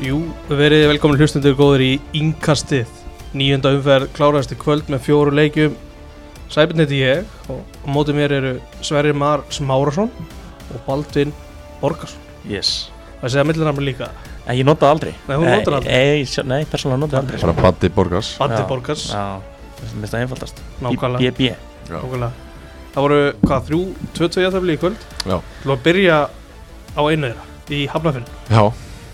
Jú, verið velkomin hlustundur góður í Inkastið Nýjönda umferð kláraðist í kvöld með fjóru leikjum. Sæbjörn heiti ég og á móti mér eru Sverrir Mar Smárasson og Baldvin Borgarsson. Yes. Það segja millinarmi líka? En ég notaði aldrei. Nei, hún notar aldrei. Nei, sjá- nei persónulega notaði aldrei. Bara Baddi Borgars. Bandi Já. Borgars, Já, það er mest að einfaldast. Nákvæmlega. BB nákvæmlega. Það voru, hvað, þrjú, tvö, tvö jæðafli í kvöld? Já. Þú að byrja á einu þeirra í Hafnafinn Já,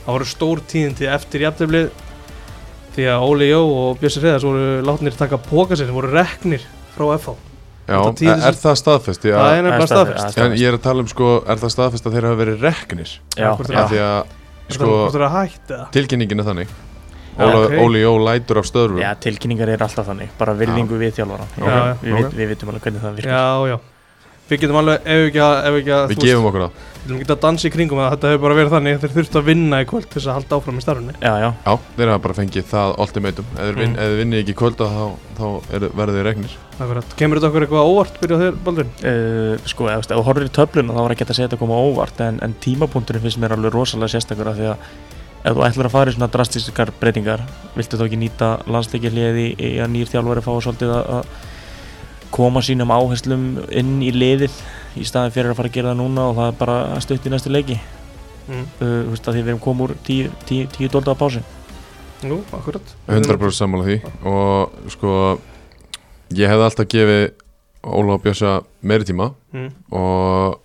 Það voru stór tíðindi eftir jæftöflið því að Óli Jó og Bjössi Hreðars voru látnir taka póka sinni, voru reknir frá FH já, er, er það staðfest? Já, Það er nefnilega staðfest en ég er að tala um sko, er það staðfest að þeir hafa verið reknir? Já, já, Af því að Sko, tilkynningin er þannig Já, Óla, ok. Óli Jó lætur af stöðrum já, tilkynningar er alltaf þannig Bara virðingu við þjálfara Já, já. Við, Ok. við, við vitum alveg hvernig það virkar Já, já Við getum alveg, ef við ekki að, ef við ekki að Við gefum okkur það Við getum ekki að dansa í kringum að þetta hefur bara verið þannig Þeir þurftu að vinna í kvöld til þess að halda áfram í starfinni Já, já, Já, þeir hafa bara fengið það ultimatum Ef þeir, vin, Mm. ef þeir vinni ekki í kvölda þá, þá er, verður þeir reknir Akkurat. Kemur þetta okkur eitthvað óvart byrjað þér, Baldvin? uh, sko, ef þú horfir í töfluna þá var ekki hægt að segja þetta koma á óvart en, en tímapunkturinn finnst mér alveg rosalega sérstakur af því að ef þú ætlar að fara í svona drastískar breytingar viltu þá ekki nýta landsleikjarliði í að nýr þjálfari fá svolítið að, að koma sínum áherslum inn í liðið í staðin fyrir að fara að gera það núna og það er bara að stutt í næstu leiki Mm. uh, þú veist að því við erum komið úr tíu, tíu, tíu dólda á pási Jú, akkurat 100% sammála því Og sko Ég hefði alltaf gefið Óla og Bjössa meiri tíma mm. og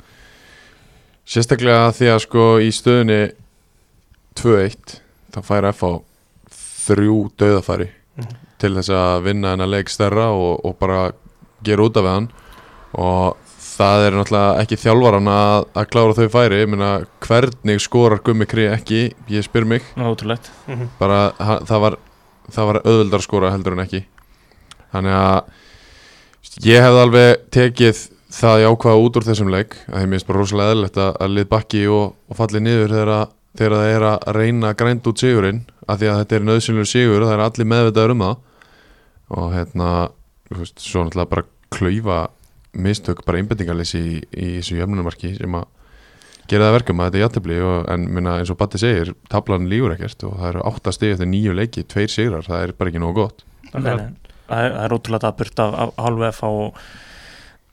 sérstaklega því að sko í stöðunni 2-1 þá fær FH þrjú döðafæri Mhm. til þess að vinna hennar leik stærra og, og bara gera út af hann. Og það er náttúrulega ekki þjálfaran að, að klára þau færi. Ég meina hvernig skorar Gummi Kri ekki? Ég spyr mig. Ótrúlegt. Mm bara ha- það var, það var auðveldar að skora heldur en ekki. Þannig að ég hefði alveg tekið það jákvæða út úr þessum leik. Að þeim er bara rosalega eðlilegt að, að lið bakki og, og falli niður þegar, að- þegar það er að reyna að grænda út sigurinn. Af því að þetta er nöðsynlegu sigur það er allir meðvitaður um það. Og hérna veist, svo náttúrulega bara klaufa mistök bara einbendingarleysi í, í þessu jöfnumarki sem að gera það verkum að þetta er jættibli en minna, eins og Batti segir, tablan lígur ekkert og það eru átta stig eftir nýju leiki, tveir sigrar það er bara ekki nógu gott. Það er, það er ótrúlega dapurt af, af halvu F og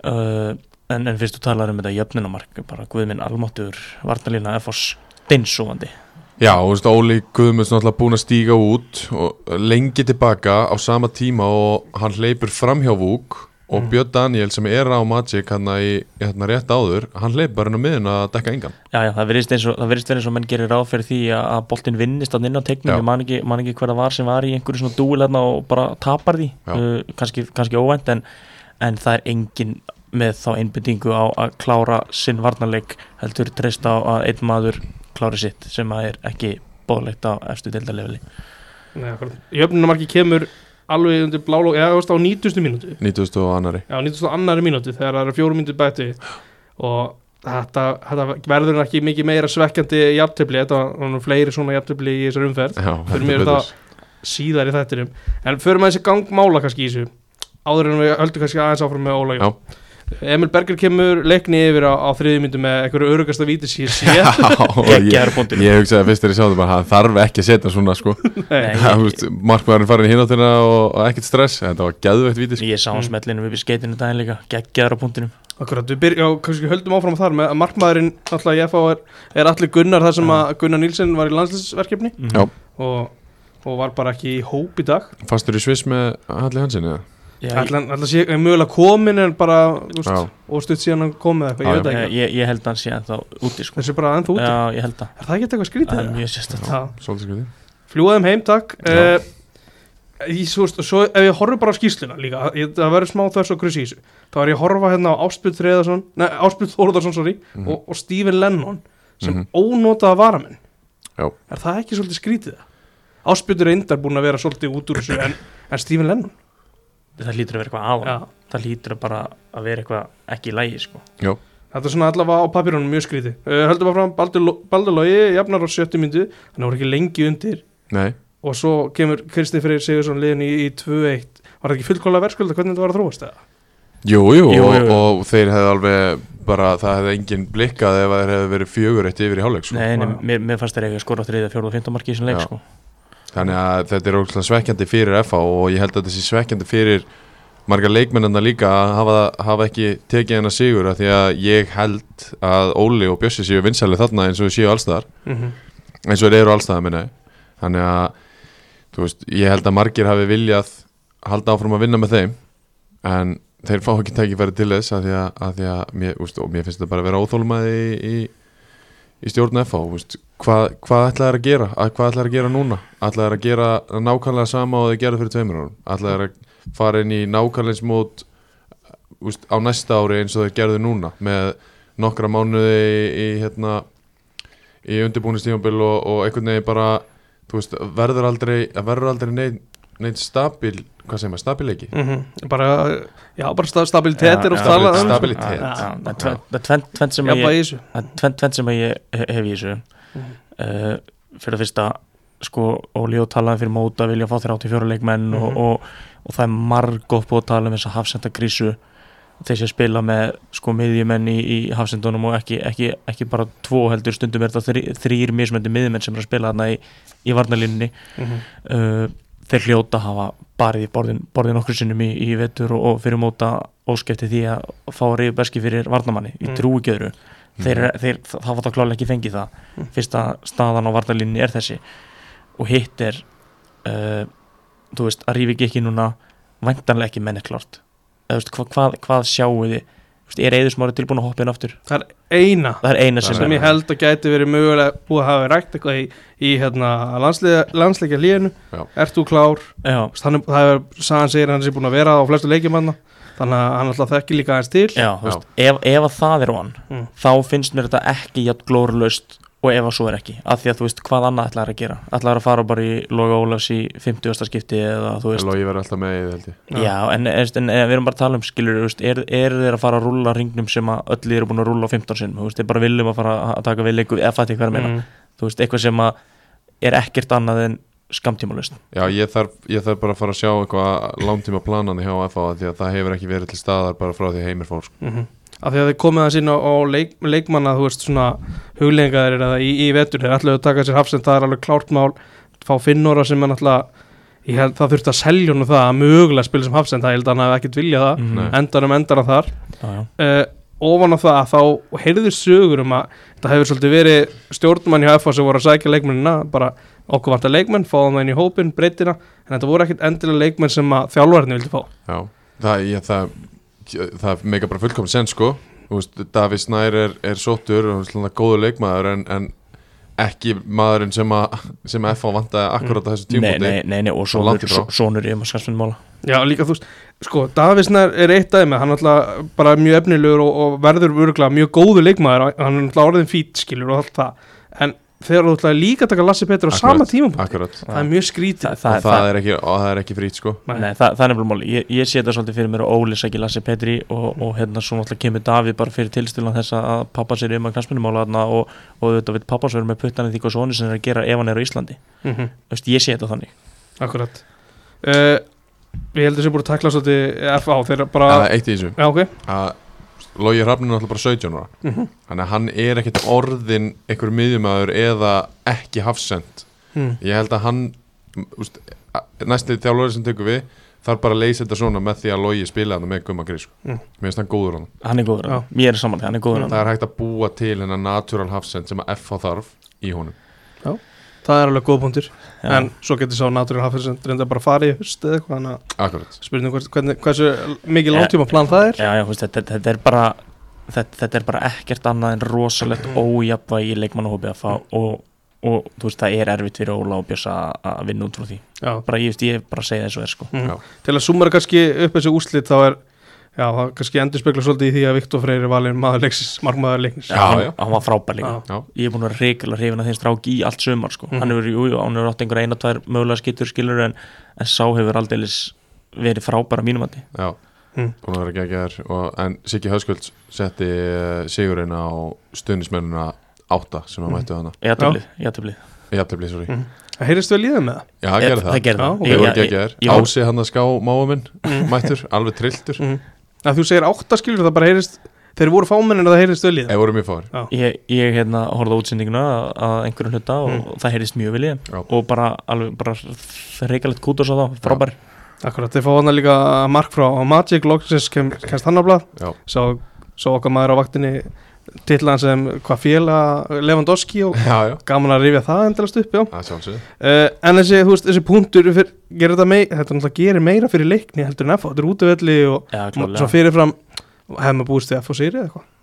uh, en, en fyrst þú talar um þetta jöfnunamark bara guðminn almáttur varnalína F og steinsúandi Já, og þú veist, Óli Guðmunds náttúrulega búin að stíga út og lengi tilbaka á sama tíma og hann hleypur fram hjá Vúk og Mm. Björn Daniel sem er á Magic hann í hérna rétt áður, hann hleypur bara inn á miðun að dekka engan Já, já, það virðist verið eins og menn gerir ráð fyrir því að, boltinn vinnist að inn á tegnum, Já. ég man ekki, ekki hver það var sem var í einhverju svona dúil hérna og bara tapar því uh, kannski, kannski óvænt en, en það er engin með þá einbindingu á að klára sinn varnarleik heldur treysta á að einn maður klári sitt sem að er ekki bóðlegt á Nei, akkurat Jöfnumarki kemur alveg undir blálók eða þú veist á 90. mínútu 90. og annari Já, 90. annari mínútu þegar það eru fjórum mínútu bætti og þetta, þetta verður ekki mikið meira svekkjandi jafntefli, þetta var nú fleiri svona jafntefli í þessar umferð Já, Fyrir mér betur. síðar í þættinum en förum að þessi gangmála kannski í þessu áður en við höldum kannski aðeins áfram með Óla Já. Emil Berger kemur leikni yfir á, á þriði myndu með einhverju örugasta vítis ég sé. Já, og ég, ég hugsaði fyrst þegar ég sáðu bara hann þarf ekki að setja svona sko. Markmaðurinn farin hinn áttina og, og ekkert stress, þetta var geðveitt vítis Ég sá hann Mm. smellinu upp í skeitinu daginn líka. Geggjaður á punktinum Akkurat, við byrjum, já, kannski höldum áfram þar með að markmaðurinn náttúrulega í FH er, er allir Gunnar þar sem að Gunnar Nílsen var í landslisverkefni Mhm. Já. og, og var bara ekki í hóp í dag. Fastur í sviss með Halli Hansen eða? Ætla sé er mögulega komin en bara stutt síðan hann komið eitthvað, ég veit ég, ekki. Ég, ég held að hann sé ennþá úti sko. þessi er bara ennþá úti, Já, ég held að. Er það ekki eitthvað skrítið? Það er mjög skriði fljúaðum heim, takk. Uh, í, svo, svo ef ég horfi bara á skýsluna líka, ég, það verður smá þess og þessu. Þá er ég að horfa hérna á Áspjöld Þreðarsson nei, Áspjöld Þórðarsson, sorry Mhm. og, og Stephen Lennon sem Mhm. ónotaða varamenn. Já. er það ekki svolítið skrítið? Áspjöldur reyndar búin að vera svolítið út úr þessu en, en Stephen Lennon Það hlýtur að vera eitthvað á Já. Það hlýtur að bara að vera eitthvað ekki í lægi sko. Þetta er svona allavega á papírunum mjög skrítið uh, Höldum bara fram Baldur, Lo- Baldur Logi jafnar á 70 myndu, hann voru ekki lengi undir Nei, og svo kemur Kristi Freyr Sigursson liðin í, í 2-1 Var það ekki fullkóla verðskulda hvernig þetta var að þróast eða? jú, jú, Jú, og, jú, jú. og þeir hefði alveg bara það hefði enginn blikkað ef það hefði verið fjögur eitt yfir í hálfleik sko. Nei, nei, mér, mér fannst þeir eiga skora þriða, fjóruða og fymta marki í þessum leik Já. sko. Þannig að þetta er ógæslega svekkjandi fyrir FH og ég held að þetta sé svekkjandi fyrir marga leikmennina líka að hafa, hafa ekki tekið hennar sigur af því að ég held að Óli og Bjössi séu vinsæli þarna eins og séu allstaðar Mhm. eins og þeir eru allstaðar minna þannig að veist, ég held að margir hafi viljað halda áfram að vinna með þeim en þeir fá ekki tækifæri til þess að því að, að, því að mér, úst, mér finnst þetta bara að vera óþólmaði í, í, í stjórn FH hvað, hvað ætlaði að gera að, hvað ætlaði að gera núna? Ætlaði að gera nákvæmlega sama og þeir gerðu fyrir tveimur árum? Ætlaði að fara inn í nákvæmlega smót úst, á næsta ári eins og þeir gerðu núna með nokkra mánuði í, hérna í undirbúinistífambil og, og einhvern veginn bara veist, verður aldrei verður aldrei neitt, neitt stabil hvað segir maður, stabileiki Mhm. bara, já, bara sta- stabilitet er Já, oft já, talað um, sko. stabilitet. Það er tvennt- það er tvennt- tvennt sem að ég er sem að hef í þessu Mhm. uh, fyrir að fyrsta sko, Óli og talaði fyrir móta vilja fá 34 leikmenn og, Mhm. og, og það er margótt búið að tala um þess að hafsenda grísu þeir sem spila með sko miðjumenn í, í hafsendunum og ekki, ekki, ekki bara tvo heldur stundum er þetta þrý, þrýr mismöndi miðjumenn sem er að spila þarna í, í varnalínunni Mhm. uh, þeir hljóta hafa barið í borðin, borðin okkur sinnum í, í vetur og, og fyrir móta óskefti því að fá að reyðu beski fyrir varnamanni í Mm. trúigeðru þeir, þeir, það var það klálega ekki fengið það. Mm. fyrsta staðan á varnalínni er þessi. Og hitt er uh, þú veist, að rífi ekki núna væntanlega ekki menni klárt. Eða, þú veist, hva, hvað, hvað sjáu þið er Eðursmári tilbúin að hoppa inn aftur? Það er eina. Það er eina sem, sem er- ég held að gæti verið mögulega búið að hafa rækt eitthvað í, í hérna, landsleika líðinu Já. ert þú klár? Já, þannig það er, sagan segir hann sé búin að vera á flestu leikjumanna þannig að hann alltaf þekki líka aðeins til. Já, þú veist, ef, ef að það er on Mm. þá finnst mér þetta ekki jætt glórulaust og ef að svo er ekki, af því að þú veist hvað annað ætlaður að gera, ætlaður að fara bara í Loga Ólafs í 50. skipti eða þú veist, Logi verður alltaf með í held ég Já. en, en, en, en við erum bara að tala um skilur, er, er þeir að fara að rúlla ringnum sem að öll eru búin að rúlla á 15 sinn, þú veist, þeir bara viljum að fara að taka við leiku, eða fætti hvað er meina, Mm. þú veist, eitthvað sem að er ekkert annað en skamtímalust Já, ég þarf, ég þarf bara að fara að sjá eitthvað langtíma planandi hjá FH því að það hefur ekki verið til staðar bara frá því heimir fór. Mm af því að þið komið að sína á leik, leikmanna þú veist svona huglengaðir eða í, í vetur þeir ætlaðu að taka sér hafsend það er alveg klárt mál fá finnóra sem er náttúrulega ég held það þurfti að selja honum það að mögulega spila sem hafsend það ég held að hann hafi ekkert viljað það mm. Nei. endanum endar hann þar já. uh, ofan á það þá heyrður sögur um að það hefur svolítið verið stjórnmann hjá FH sem voru að sækja leikmennina bara okkur vantar leikmenn, fáðum það inn í hópin breytina, en þetta voru ekkert endilega leikmenn sem að þjálfarni vildi fá Já, það, ég, það, það meika bara fullkomn sen sko. Davíð Snær er, er sóttur og svona góður leikmaður en, en ekki maðurinn sem að sem að FH vantaði akkurat á þessu Nei, tímúti nei, nei, nei, og sonur, í í um að skarsfinn mála. Já, líka þú veist, sko, Davísnær er eitt dæmi, hann er alltaf bara mjög efnilegur og, og verður örgulega mjög góður leikmaður, hann er alltaf orðin fít, skilur og allt það, en þegar þú ætlaði líka að taka Lassi Petur á Akkurat, sama tímum Akkurat, það er mjög skrítið. Þa, og það, það, er ekki, og það er ekki frýtt sko. Nei. Það, það er nefnilega máli, ég, ég sé þetta svolítið fyrir mér og Óli sækir Lassi Petri og, og hérna svo náttúrulega kemur Davíð bara fyrir tilstillan þess að pappa sér um að knastmyndumála þarna og, og þetta veit pappa svo verið með puttan því hvað soni sem er að gera ef hann er á Íslandi. Mm -hmm. Veist, ég sé þetta þannig. Akkurat. Uh, Ég heldur sem búin að takla svolítið FA þeir bara, er eitt í þessu Logi Hrafnir er alltaf bara 17 ára mm -hmm. þannig að hann er ekkert orðin einhver miðjumæður eða ekki hafsend mm. ég held að hann úst, næsti þjálfur sem tekur við þarf bara að leysa þetta svona með því að Logi spila hann með Gumma Gris sko. Mm. mér finnst hann góður hann Hann er góður, ég er saman því, hann er góður hann það er hægt að búa til hennar natural hafsend sem að FH þarf í honum Það er alveg góð punktur. Já. En svo getur sá Natural Hafið sem reynda bara að fara í höst eða eitthvað Þannig að hvort, hvernig, hversu mikið langtíma plan það er. Já, já, veist, þetta, þetta er bara þetta, þetta er bara ekkert annað en rosalegt ójafvægi í leikmannahópi að fá og, og þú veist, það er erfitt fyrir Óla og Björns að vinna út frá því. Já, bara ég, veist, ég bara segja þessu er sko. Mm. Já. Til að sumara kannski upp þessu úslit þá er Já, það kannski endur spekla svolítið í því að Viktor Freyr er valinn maður leiksis, markmaður leiknis Já, hann, já. hann var frábær líka Já. ég er búin að vera reykjulega hrifin að þeim strák í allt sumar sko. Mhm. hann hefur, jú, jú, hann hefur átt einhver eina, tvær mögulega skittur skilur en, en sá hefur aldeilis verið frábær að mínum að já Mm. búin að vera geggjaður og, en Siggi Hauskvölds setti uh, sigurinn á stuðnismennuna átta sem að Mm. mættu hana ég aðtöflið, ég aðtöflið í aftöfli, sorry Mm. Það heyrist vel í það með það já, það gerði það, það gerði það. Þeir Ég- voru ég- ég- Ási hann að ská máa minn Mm. mættur, alveg trilltur mm. Að þú segir átta skilur það bara heyrist þeir voru fámennir að það heyrðist öllið Eða voru mjög fáir. Ég, ég hérna horfði á útsendinguna að einhverjum hluta og Mm. það heyrðist mjög vel í Já. og bara, alveg, bara reikalegt kútos á þá, frábær. Akkurat, þeir fá hann líka mark frá Magic Logsins kem, kemst hann á blað. Já, svo, svo okkar maður á vaktinni titlan sem hvað félag Lewandowski og já, já. gaman að rifja það endalast upp já. Uh, en þessi, þú veist, þessi punktur fyr, gerir þetta, mei, þetta náttúrulega gerir meira fyrir leikni heldur en FH, þetta er útöfelli og fyrirfram hefum við búist við FH sýri eða eitthvað?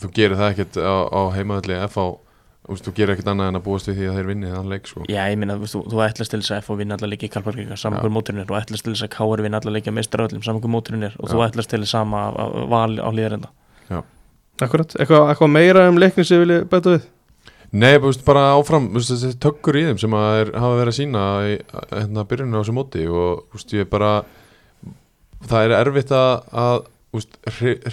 Þú gerir það ekkert á, á heimaðalli FH Þú gerir ekkert annað en að búast við því að þeir vinni þann leik sko. Já, ég minna, þú, þú, ætlast til þess að F og vinna alla leiki í Kalparkika, saman hver móturinn er. Og ætlast til þess að KR vinna alla leiki að meistra öllum, saman hver móturinn er. Og þú ætlast til þess sama af- af val á líðarenda Akkurat, eitthvað, eitthvað meira um leikni sem við vilja bæta við? Nei, bara áfram þessi tökkur í þeim sem að er, hafa verið að sína í hérna, byrjunum á þessu móti og þú veist, ég er bara það er erfitt að,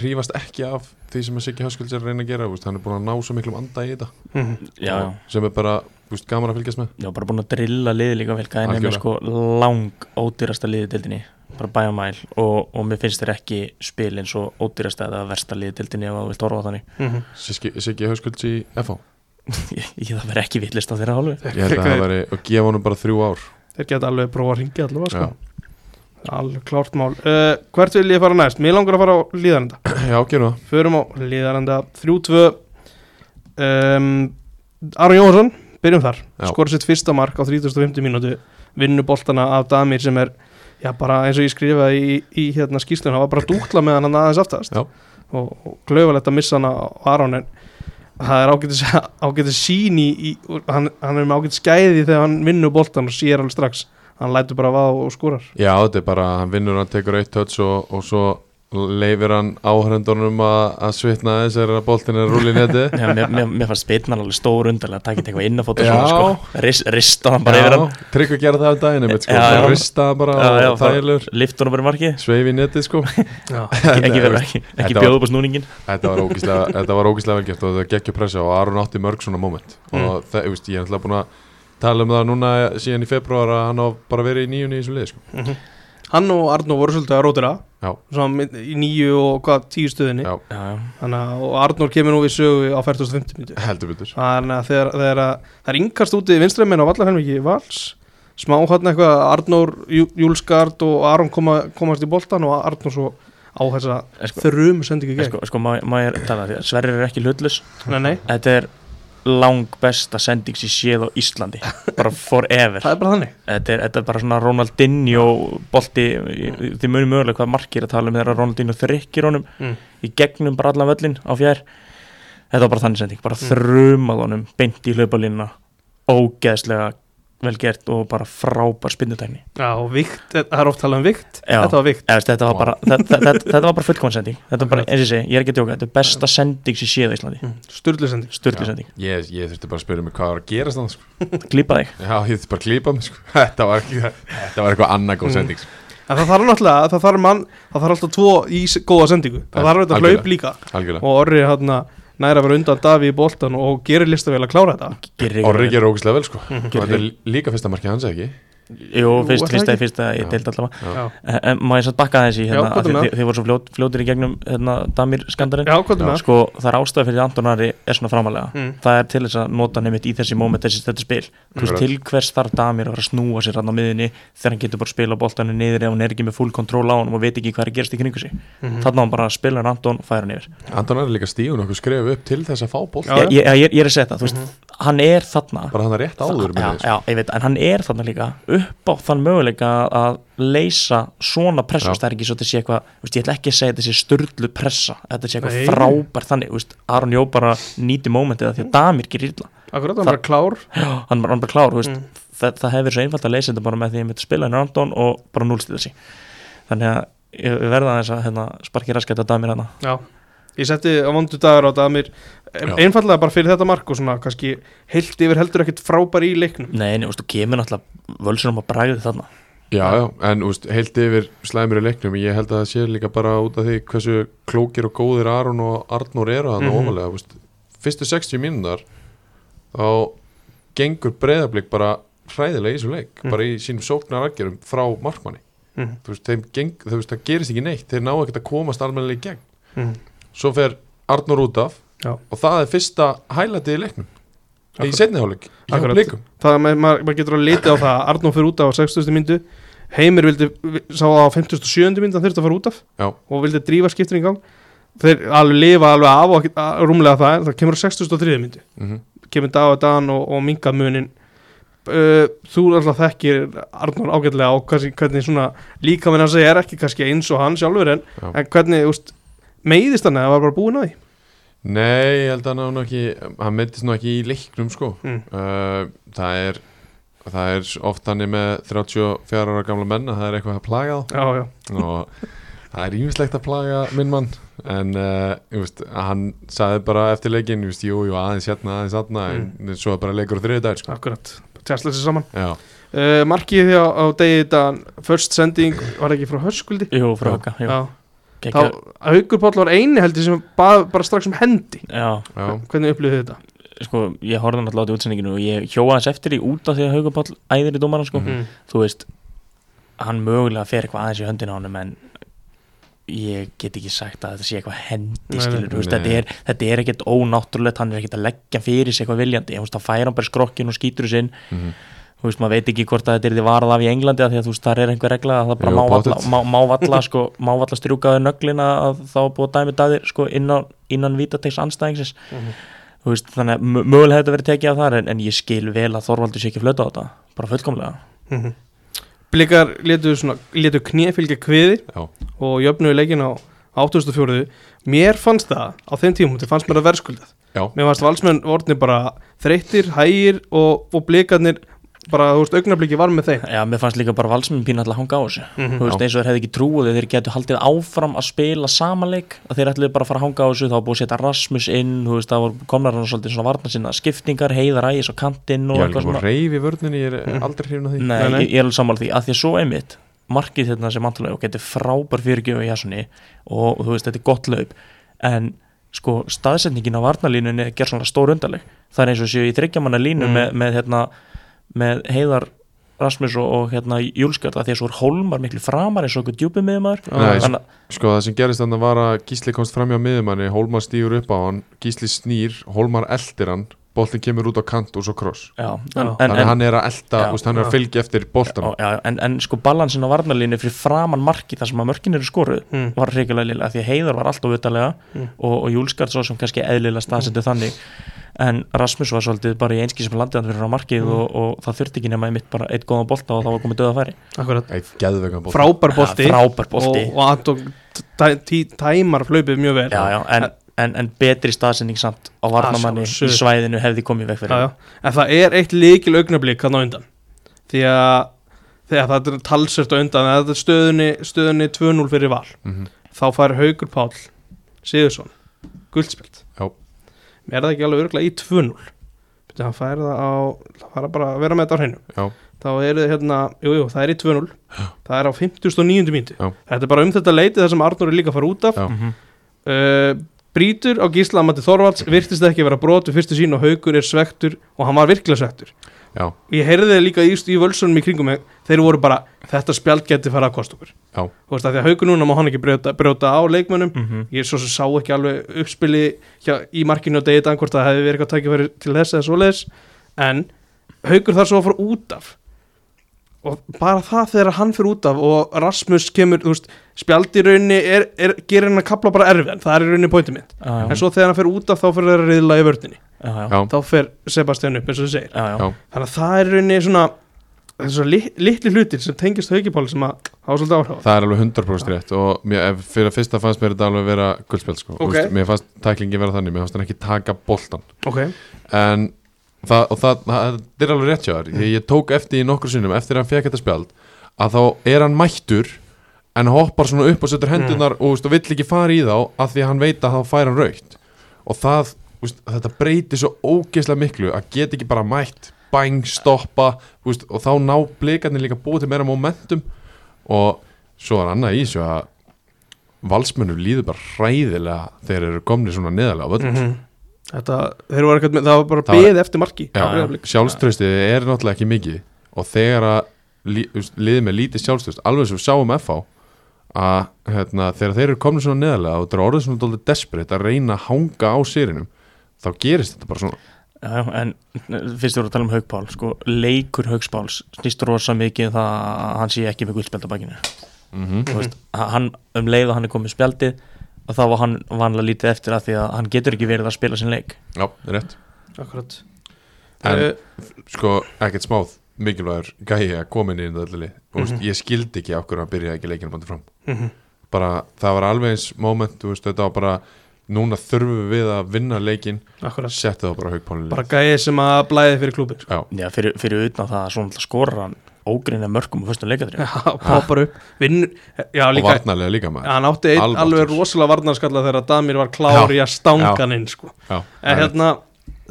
hrífast ekki af því sem að Siggi Höskulds er að reyna að gera þú veist, hann er búin að ná svo miklum anda í þetta. Mm Já, já, sem er bara þú veist, gaman að fylgjast með. Já, bara búin að drilla liði líka vel, hvað er nefnir sko lang ódýrasta liði dildinni, bara bæjamæl og, og mér finnst þér ekki spil eins og ódýrasta eða versta liði dildinni ef þú vilt orða á þannig. -hmm. Siggi, Höskulds í FH ég, það verð ekki villist á þeirra hálfu. Ég held að það veri að gefa honum bara þrjú ár. Þeir geta alveg prófa að ringja allavega sko. Alveg klárt mál. Uh, Hvert vil ég fara næst? Mér langar að fara á líðarenda Já, gerum það. Förum á líðarenda 3-2 um, Aron Jóhansson Byrjum þar. Skora sitt fyrsta mark á 3050 mínútu. Vinnu boltana af Damir sem er Já bara eins og ég skrifaði í, í hérna skýslun Það var bara dúkla með hann aðeins aftast. Já. Og, og klauvalegt að missa hann á Aron En það er ágætis, ágætis sín í, í hann, hann er með ágætis skæði þegar hann vinnur boltan og sér alveg strax. Hann lætur bara vaða og skúrar Já, þetta er bara, hann vinnur, hann tekur eitt touch og, og svo leifir hann áhörendunum að, að svitna þess að boltin er rúli neti Já, mér, mér, mér fannst spilnan alveg stór undarlega að taka eitthvað inn að fóta Já. svona sko. Rist, rista hann bara yfir hann. Tryggvi gerði það um daginn einmitt, sko. Já, já. Það rista hann bara Já, já, og þægilegur lift honum bara í markið. Sveif í netið sko. Já, ekki, ekki, ekki, upp á snúningin Þetta var ógíslega, þetta var ógíslega velgert og þetta gekkja pressa og Aron átti mörg svona moment. Og það, ég veist, ég er náttúrulega búin að tala um það núna síðan í februar að hann á bara verið í nýjunni í þessu liði sko. hann og Arnó voru svolítið að rótira Já, í nýju og hvað tíu stöðinni. Já. Þannig að og Arnór kemur nú við sögu á 4050 mínútu heldur betur. Þannig að þegar, þegar að, það er yngast úti vinstræminn á vallarhelmiki Vals. Smá hann eitthvað Arnór, Jú- Júlsgard og Aron koma, komast í boltan og Arnór svo á þessa En sko, þrjum sendingu en gegn. Sko, sko má ég tala? Að Sverrir er ekki hlutlus þetta er lang besta sending sem séð á Íslandi. Bara forever. Það er bara þannig. Þetta er, þetta er bara svona Ronaldinho bolti, þið munum mögulega hvað margir að tala um þegar Ronaldinho þrykkir honum Mm. í gegnum bara allan völlin á fjær. Þetta var bara þannig sending, bara Mm. þrumað honum beint í hlaupalínuna. Ógeðslega vel gert og bara frábær spinnutækni já, og vikt, það er oft talað um vikt Já. þetta var vikt Eða, þetta, var bara, þetta, þetta, þetta var bara fullkomn sending þetta var bara, eins og segi, ég er ekki að djóka þetta er besta sending sem séð á Íslandi mm. sturlu sending styrlu Já. sending, Ég, ég þurfti bara að spyrja mig hvað var að gerast þannig sko. glýpa þig Já, ég þurfti bara að klípa mig sko. þetta, var ekki, þetta var eitthvað annað góð Mm. sending sko. en það þarf náttúrulega, það þarf mann það þarf alltaf tvo í góða sendingu það þarf þetta algjörlega. hlaup líka Algjörlega og Orri hann næra að vera undan Daví í boltan og gerir listavel að klára þetta. Orri gerur ógíslega vel. sko. Og þetta er líka fyrsta markið hans ekki Jú, Jú, fyrst, fyrsta, fyrsta, ég Já. deild allavega. Já. já, En- En má ég satt bakka þessi Já, hérna, er þið, þið, voru svo fljót, fljótir í gegnum hérna, Damir skandarinn. Já? Sko, það er ástæði fyrir að Antonari er svona framalega Mm. Það er til þess að nota nefnitt í þessi moment þessi þetta spil. Þú veist, til hvers þarf Damir að fara að snúa sér hann á miðinni þegar hann getur bara að spila boltanu niður ef hann er ekki með full kontról á hann og veit ekki hvað er að gerast í kringu sig. Mhm. Þannig á hann bara að spila hann Anton og færa hann yfir. Anton er líka stígun okkur skref upp til þess að fá ból Já, ég, ég, ég, hann er þarna. Bara hann er rétt áður með já, þess já, ég veit, en hann er þarna líka. Upp á þann möguleika að leysa svona pressa, það er ekki svo að þetta sé eitthvað ég ætla ekki að segja að þetta sé störlu pressa þetta sé eitthvað frábær þannig þú veist, Aron Jó bara nýti mómentið að því að Damir gerir illa. Akkurat, hann bara klár. Já, hann var klár, Mm. það, það hefur svo einfalt að leysa þetta bara með því að ég myndi spila henni Anton og bara núlstila sig þannig að ég verða aðeins að hérna, sparki raskætt að Damir hana já, ég setti á vondu dagur á Damir. Einfallega bara fyrir þetta mark og svona kannski heilt yfir heldur ekkert frábær í leiknum Nei, nei, þú veist, þú kemur náttúrulega völsunum að bræði þarna Já, já, en úst, heilt yfir slæmur í leiknum ég held að það sé líka bara út af því hversu klókir og góðir Aron og Arnór eru Mhm. mm ofalega úst, fyrstu 60 mínúndar þá gengur breyðablík bara hræðilega í þessu leik Mhm. bara í sínum sóknar aðgerum frá markmanni mm. þú veist, þeim geng, þú veist, það gerist ekki neitt þeir ná ekkert að komast almennilega í gegn mm. svo fer Arnur út af Já. og það er fyrsta hælætið í leiknum í Akkurat. setni hálfleik hjá Akkurat. blikum það er maður, maður getur að lita á það að Arnó fyrir út af á 60. myndu Heimir vildi, sá það á 57. myndu hann þurfti að fara út af Já. og vildi drífa skiptin í gang þeir alveg lifa alveg af og að- rúmlega það, það kemur á 63. myndu mm kemur dag og dagan og, og minkað munin uh, þú alltaf þekkir Arnór ágætlega og hvernig, hvernig svona líka minn að segja er ekki kannski eins og hann sjálfur en, en hvernig, úst, meiðist hann eða var bara búin að því Nei, ég held að hann, ekki, hann meitist nú ekki í leiknum sko. Mm. uh, það er það er oft hann með 34 ára gamla menn að það er eitthvað að plaga já, já, þá og það er ímislegt að plaga minn mann. En uh, veist, hann sagði bara eftir leikin, veist, jú, jú, aðeins hérna, aðeins aðna en svo er bara leikur á þriði dag sko. akkurat. Tjastla sér saman. Já, uh, markið á, á degi þetta first sending var ekki frá hörskuldi Jú, frá Já. Já, þá Gekka- Haukur Páll var eini heldur sem bara, bara strax um hendi. Já, já, hvernig upplýðið þetta? Sko, ég horfði náttúrulega á þetta útsendinginu og ég hjóa hans eftir í út af því að Hauka Páll æðir í dómaran sko. Mhm. þú veist hann mögulega fer eitthvað aðeins í höndina á honum en ég get ekki sagt að þetta sé eitthvað hendi Nei, skilur, veist, þetta er, þetta er ekkert ónáttúrulegt hann er ekkert að leggja fyrir sig eitthvað viljandi. Þú veist, þá fær hann bara skrokkin og skýtur þessi inn mhm, þú veist, maður veit ekki hvort að þetta er því varað af í Englandi af því að þú veist, þar er einhver regla að það bara Jú, má valla, pottet. má, má valla sko, má valla strjúkaði nöglina að þá búið að dæmi dæðir sko innan, innan vítategs anstæðingsins þú veist, þannig að mö- mögulega þetta verið tekið af þar en, en ég skil vel að Þorvaldur sé ekki flöta á þetta bara fullkomlega. Mm blikar letu, knifylgja kviði já, og jöfnuðu leikin á 84. Mér fannst það á þeim tímum, þetta fannst mér að verðskuldað. Já, Mér fannst valsmenn vortni bara þreyttir, hægir og, og blikarnir bara, þú veist, augnabliki var með þeim Já, mér fannst líka bara valsminn pínu alltaf að hanga á þessu Mhm. þú veist, Já. eins og þeir hefði ekki trúið þeir getur haldið áfram að spila samanleik að þeir ætluðu bara að fara að hanga á þessu þá búið að setja Rasmus inn, þú veist, það voru komnar hann svolítið svona varna sinna skiptingar, heiðar ægis og kantinn og eitthvað líka svona bara reyf í vörninni ég er Mhm. aldrei hrifin að því Nei, Nei. Ég, ég er alveg sammála því að því að svo einmitt markið þetta sem antalega og getur frábær fyrirgjöfu í Jassunni og, og þú veist, þetta er gott laup en sko, staðsetningin á varnalínunni ger svona stór undarleg það er eins og séu í þryggjamanna línu Mm. með, með, hérna, með heiðar Rasmus og, og hérna Júlskjöld að því að svo er Hólmar miklu framar eins og okkur Nei, þannig að Sko það sem gerist þannig var að Gísli komst fram hjá miðumanni, Hólmar stýur upp á hann Gísli snýr, Hólmar eldir hann boltin kemur út á kant og svo kross já, Já. en, en, þannig að en, hann er að elda, Já, úst, hann er já. að fylgja eftir boltan já, já, en, en sko balansin á varnalínu fyrir framan marki þar sem að mörkin eru skoruð mm. var reyngilega liðlega því að Heiðar var alltaf utalega Mm. og, og Júlskart svo sem kannski eðlilega staðsettu þannig en Rasmus var svolítið bara í einski sem landið hann fyrir á markið Mm. og, og það þurfti ekki nema einmitt bara eitt góðan bolta og það var komið döða færi. Akkurat, Eitt geðvegan bolti frábær bolti. frábær bolti. Og, og Anton tæmar hlaupið mjög vel. Já, já, en, en, en betri staðsending samt á varnamanni í svæðinu hefði komið veg fyrir. Já, já. en það er eitt líkil augnablík hann á undan. Því að þegar það er talsert á undan. Þetta er stöðunni, stöðunni 2-0 fyrir val Mhm. þá fær Haugur Páll Sigursson guldspilt. Er það ekki alveg örgulega í 2-0 Bíddu, hann fær það á það fara bara að vera með þetta á hreinu Já, þá er það hérna, jú, jú, það er í 2-0 það er á 59. mínútu Já. þetta er bara um þetta leiti þar sem Arnur er líka að fara út af Já. Mhm. uh, Brítur á Gísla Amati Þorvalds virtist ekki vera brot við fyrstu sín og Haugur er svektur og hann var virkilega svektur já, ég heyrði það líka í, í völsunum í kringum mig. Þeir voru bara, þetta spjald geti fara að kosta okkur. Já. þú veist að því að Haugur núna má hann ekki brjóta, brjóta á leikmönnum. Mhm. ég svo sem sá ekki alveg uppspili hjá, í markinu og degið hvort það hefði verið eitthvað tækifæri til þess eða svoleiðis. En Haugur þarf svo að fara út af. Og bara það þegar hann fyrir út af og Rasmus kemur, þú veist spjald í rauninni er, er, gerir hann að kapla bara erfið það er í rauninni pointið mitt. Já, en svo þegar hann fyrir út af þá fyrir það að reyðla í vördinni já, já, þá fer Sebastian upp eins og þú segir já, já. Já. þannig að það er í rauninni svona þessu li, litli hlutir sem tengist haugipáli sem að hafa svolítið áhrif á. það er alveg 100% rétt og mér, fyrir að fyrsta fannst mér þetta alveg vera guldspjald sko. Þú Ok. veist, mér fannst tæklingi vera þannig, mér fannst hann ekki taka boltan ok, en það, og það, það, það er alveg rétt hjá þér ég, ég tók eftir í nokkur sinnum eftir að hann fekk þetta spjald að þá er hann mættur en hoppar svona upp og setur hendunar og, veist, og vill ekki fara í þá af því að hann veit að þá fær hann raukt og það, veist, þetta breytir svo ógeðslega miklu að geta ekki bara mætt bang, stoppa veist, og þá ná blikarnir líka búið til meira momentum. Og svo er annað í þessu að valsmönnur líður bara hræðilega þegar þeir eru komni svona neðalega á völlum mm þetta, þeir ekkert með, það var bara Það beð eftir marki sjálfströstið er náttúrulega ekki mikið. Og þegar að liðið með lítið sjálfströst alveg sem við sáum FH að hérna, þegar þeir eru komin svona neðarlega og þetta er orðið svona dólið desperate að reyna að hanga á sýrinum þá gerist þetta bara svona. Já, en fyrst voru að tala um Haugpál sko, leikur Haugspáls snýst rosa mikið um það að hann sé ekki með guldspjaldabakinu mm Þú veist, hann, um leið og hann er komið spjaldið og þá var hann vanlega lítið eftir að því að hann getur ekki verið að spila sinn leik. Já, rétt. Akkurat. En Eh, sko, ekkert smáð mikilvægur gæi að koma inn í þetta öllu Mhm. ég skildi ekki okkur að byrja ekki leikinu bandi fram. Mhm. bara, það var alveg eins moment, þú veist, þetta var bara núna þurfum við að vinna leikin setja það bara haugpálinu Bara gæði sem að blæði fyrir klúbin sko. Já, Já, fyrir, fyrir utan það að svona skora hann ógrinna mörgum á fyrstum leikadrið Já, poppar upp. Vinn, já og líka varnarlega líka maður. Hann átti einn alveg rosalega varnarskalla þegar Damir var klár Já, í að stanga hann inn sko. Já, En hérna,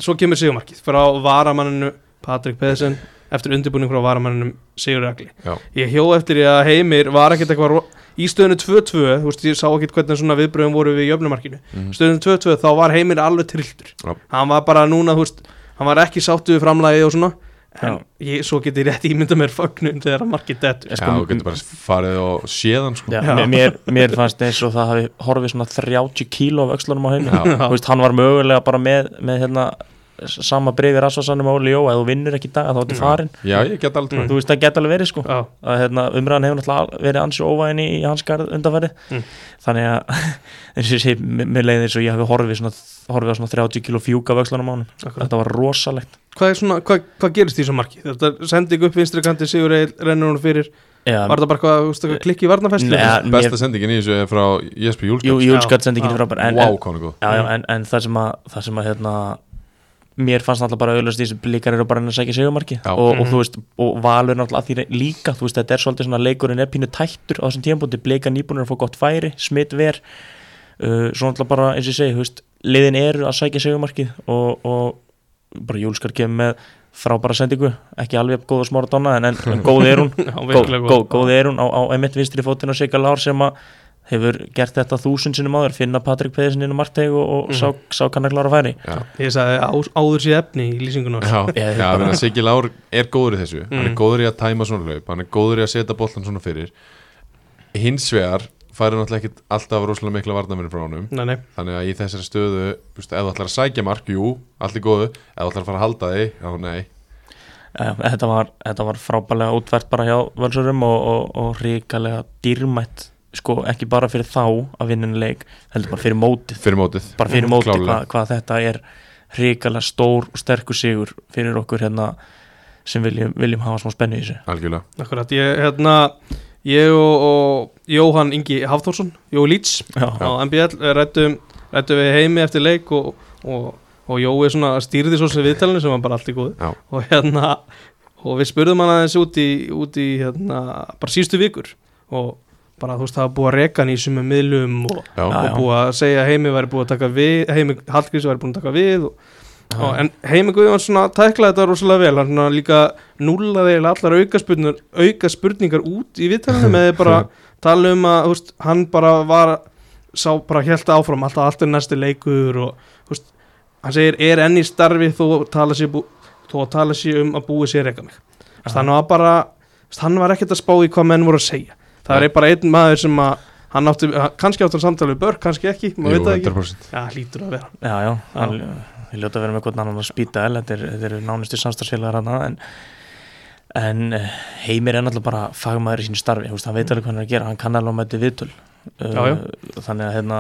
svo kemur Sigurmarkið. Frá varamanninu Patrik Pedersen eftir undirbúning frá varamanninu Sigur Ragli Já. Ég hjó eftir því að Heimir var ekkert eitthvað í stöðinu 2-2, þú veist, ég sá ekkert hvernig svona viðbröðum voru við jöfnumarkinu Mhm. stöðinu 2-2 þá var Heimir alveg trilltur Já. hann var bara núna, þú veist hann var ekki sáttu við framlagið og svona en ég, svo get ég rétt ímynda mér fögnum þegar að markið dettur Já, þú getur bara farið og séðan sko. Já, Já. mér- Mér, fannst eins og það hafi horfið svona 30 kíló af öxlunum á Já. Þú veist, hann var mögulega bara með, með hérna, sama breyfi rasvarsanum á Óli Jó ef þú vinnur ekki í dag þá ertu farin Já, ég get alveg þú veist það geta alveg verið sko. Já, að hérna, umræðan hefur náttúrulega verið ansi óvæðin í, í hans garð undanfæri Mm. þannig að eins og ég segi, mér leiði eins og ég hafi horfið, svona, horfið á svona 30 kíló fjúka af öxlunum á hann akkurat. Þetta var rosalegt. Hvað, er svona, hvað, hvað gerist í þessu marki? Þetta sendi ekki upp vinstri kanti Sigur Eil rennur hún fyrir. Já, Var þetta bara hvað, eitthvað klikki í ja, Besta mér- sendingin í þessu er frá Jesper Jú, Júlskjöld Júlskatt sendi ekki Já. frábær. En, Vá, en, já, en, en það sem að, það sem að hérna, mér fannst náttúrulega bara auðvitað því sem blíkar eru bara að sækja segumarki og, og Mhm. þú veist, og valur náttúrulega að því líka, þú veist, þetta er svolítið svona leikurinn er pínu tættur á þessum tímpúndi blíkar nýbúinir að fá gott færi, smitt ver. Uh, svo náttúrulega bara, eins og ég segi, þú veist liðin eru að sækja segumarkið og, og bara Júlskar kemur með frábæra sendingu, ekki alveg góð og smára donna en, en, en góð er hún. Góð, góð, góð er hún á, á emitt vinstri fótinn og Sigga Lár sem að hefur gert þetta þúsund sinnum áður finna Patrik Pedersen inn á markteg og, og Mhm. sá, sá kann að klára færi. Já, Ég sagði á, áður sér efni í lýsingunum já, Ég- já menn að Siggi Lár er góður í þessu. Hann er Mm. góður í að tæma svona hlaup Hann er góður í að setja boltan svona fyrir. Hins vegar færi náttúrulega ekkit alltaf rosalega mikla varnaminn frá honum. Nei, nei, Þannig að í þessari stöðu Ef þú ætlar að sækja mark, jú, allt er góðu. Ef þú ætlar að fara að halda þig, já, nei. Eh, þetta var, þetta var frábælega útvært bara hjá völsurum og, og, og ríkalega dýrmætt sko ekki bara fyrir þá að vinna leik heldur bara fyrir mótið. Fyrir mótið. Bara fyrir mótið Klárlega. hvað, hvað þetta er ríkalega stór og sterkur sigur fyrir okkur hérna sem viljum, viljum hafa smá spennu í þessu. Algjörlega. Akkurat Ég, hérna, ég og, og Jóhann Ingi Hafþórsson Jói Líts Já, á MBL rættum, rættum við heimi eftir leik og, og, og Jói svona stýrði svo sem viðtalinu sem var bara allt í góðu. Já. og hérna og við spurðum hann aðeins út í, út í hérna, bara síðustu vikur og bara þú veist það var búið að reka hann í sumum miðlum og, Já, Já, og búið að segja að heimi væri búið að taka við heimi Hallgríms væri búið að taka við og, og, en heimi Guðjón svona tæklaði þetta rosalega vel. Hann svona líka núlaði allar auka spurningar, auka spurningar út í viðtalinu með bara tala um að veist, hann bara var sá bara helt áfram alltaf alltaf næsti leikur og veist, hann segir er enn í starfi þó tala sér, bú, þó að tala sér um að búi sér reyka mig. Hann var bara hann var ekkert að spá í hvað menn voru að segja það er bara einn maður sem að hann átti, kannski átti hann samtali við börk, kannski ekki maður veit það ekki, 100% já, hlýtur að vera. Já, já, hann, við ljóta að vera með hvern annan að spýta el, þetta, er, eru nánustu samstagsfélagar hann en, en eh, Heimir er náttúrulega bara fagmaður í sínu starfi, þú veist, hann veit alveg hvað hann er að gera hann kann alveg að mæti viðtöl. Já, já. Þannig að hérna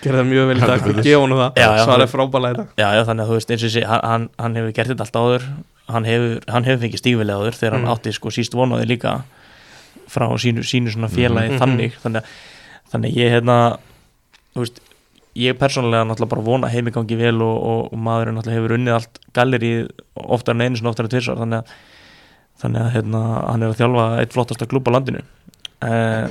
gerði það mjög vel í dag, gefa hann það. Svarið frábælega í dag. Já, já, þannig að þú veist, eins og þessi hann, hann hefur gert þetta allt áður hann hefur, hann hefur fengið stífilega áður þegar Mm. hann átti sko síst vonaði líka frá sínu, sínu svona félagi Mhm. þannig, þannig, að- þannig að ég hérna þú veist, ég persónulega náttúrulega bara vona að heimi gangi vel og, og, og maðurinn náttúrulega hefur unnið allt galleri oftar en einu svona oftar en tvisvar. Þannig að, þannig að hérna, hann er að þjálfa eitt flottasta klúb á landinu. Eh,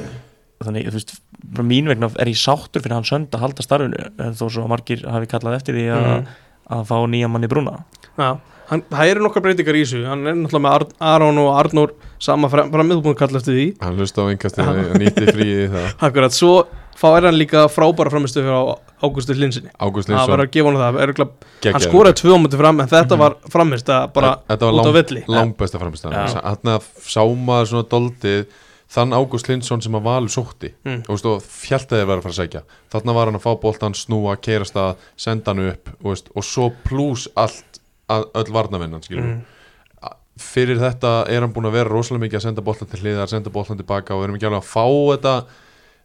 þannig, þú veist bara mín vegna er ég sáttur fyrir hann sönd að halda starfinu þó svo margir hafi kallað eftir því að, Mhm. að fá nýja mann í brúna. Já, hann, það eru nokkar breytingar í þessu. Hann er náttúrulega með Ar Aron og Arnór sama framið, þú búin að kalla eftir því. Hann hlusta á einkastinu og nýtti fríið í það. Akkurat, svo fá er hann líka frábæra framistu fyrir Ágústi Linsinni Ágúst það var Linsson að gefa hann það, örugglega- hann skoraði tvö á múti fram en þetta Mhm. var framist að bara Þetta var út á villi langbesta framstæðan Já. Hann sá maður svona doldið þann Ágúst Lindsson sem að Valur sótti. Mm. og, og fjalltaði var að fara að sækja. Þarna var hann að fá boltan, snúa, keirast að senda hann upp og, og svo pluss allt, öll varnavinnan skilur Mm. fyrir þetta er hann búin að vera rosalega mikið að senda boltan til hliðar, senda boltan tilbaka og við erum ekki alveg að fá þetta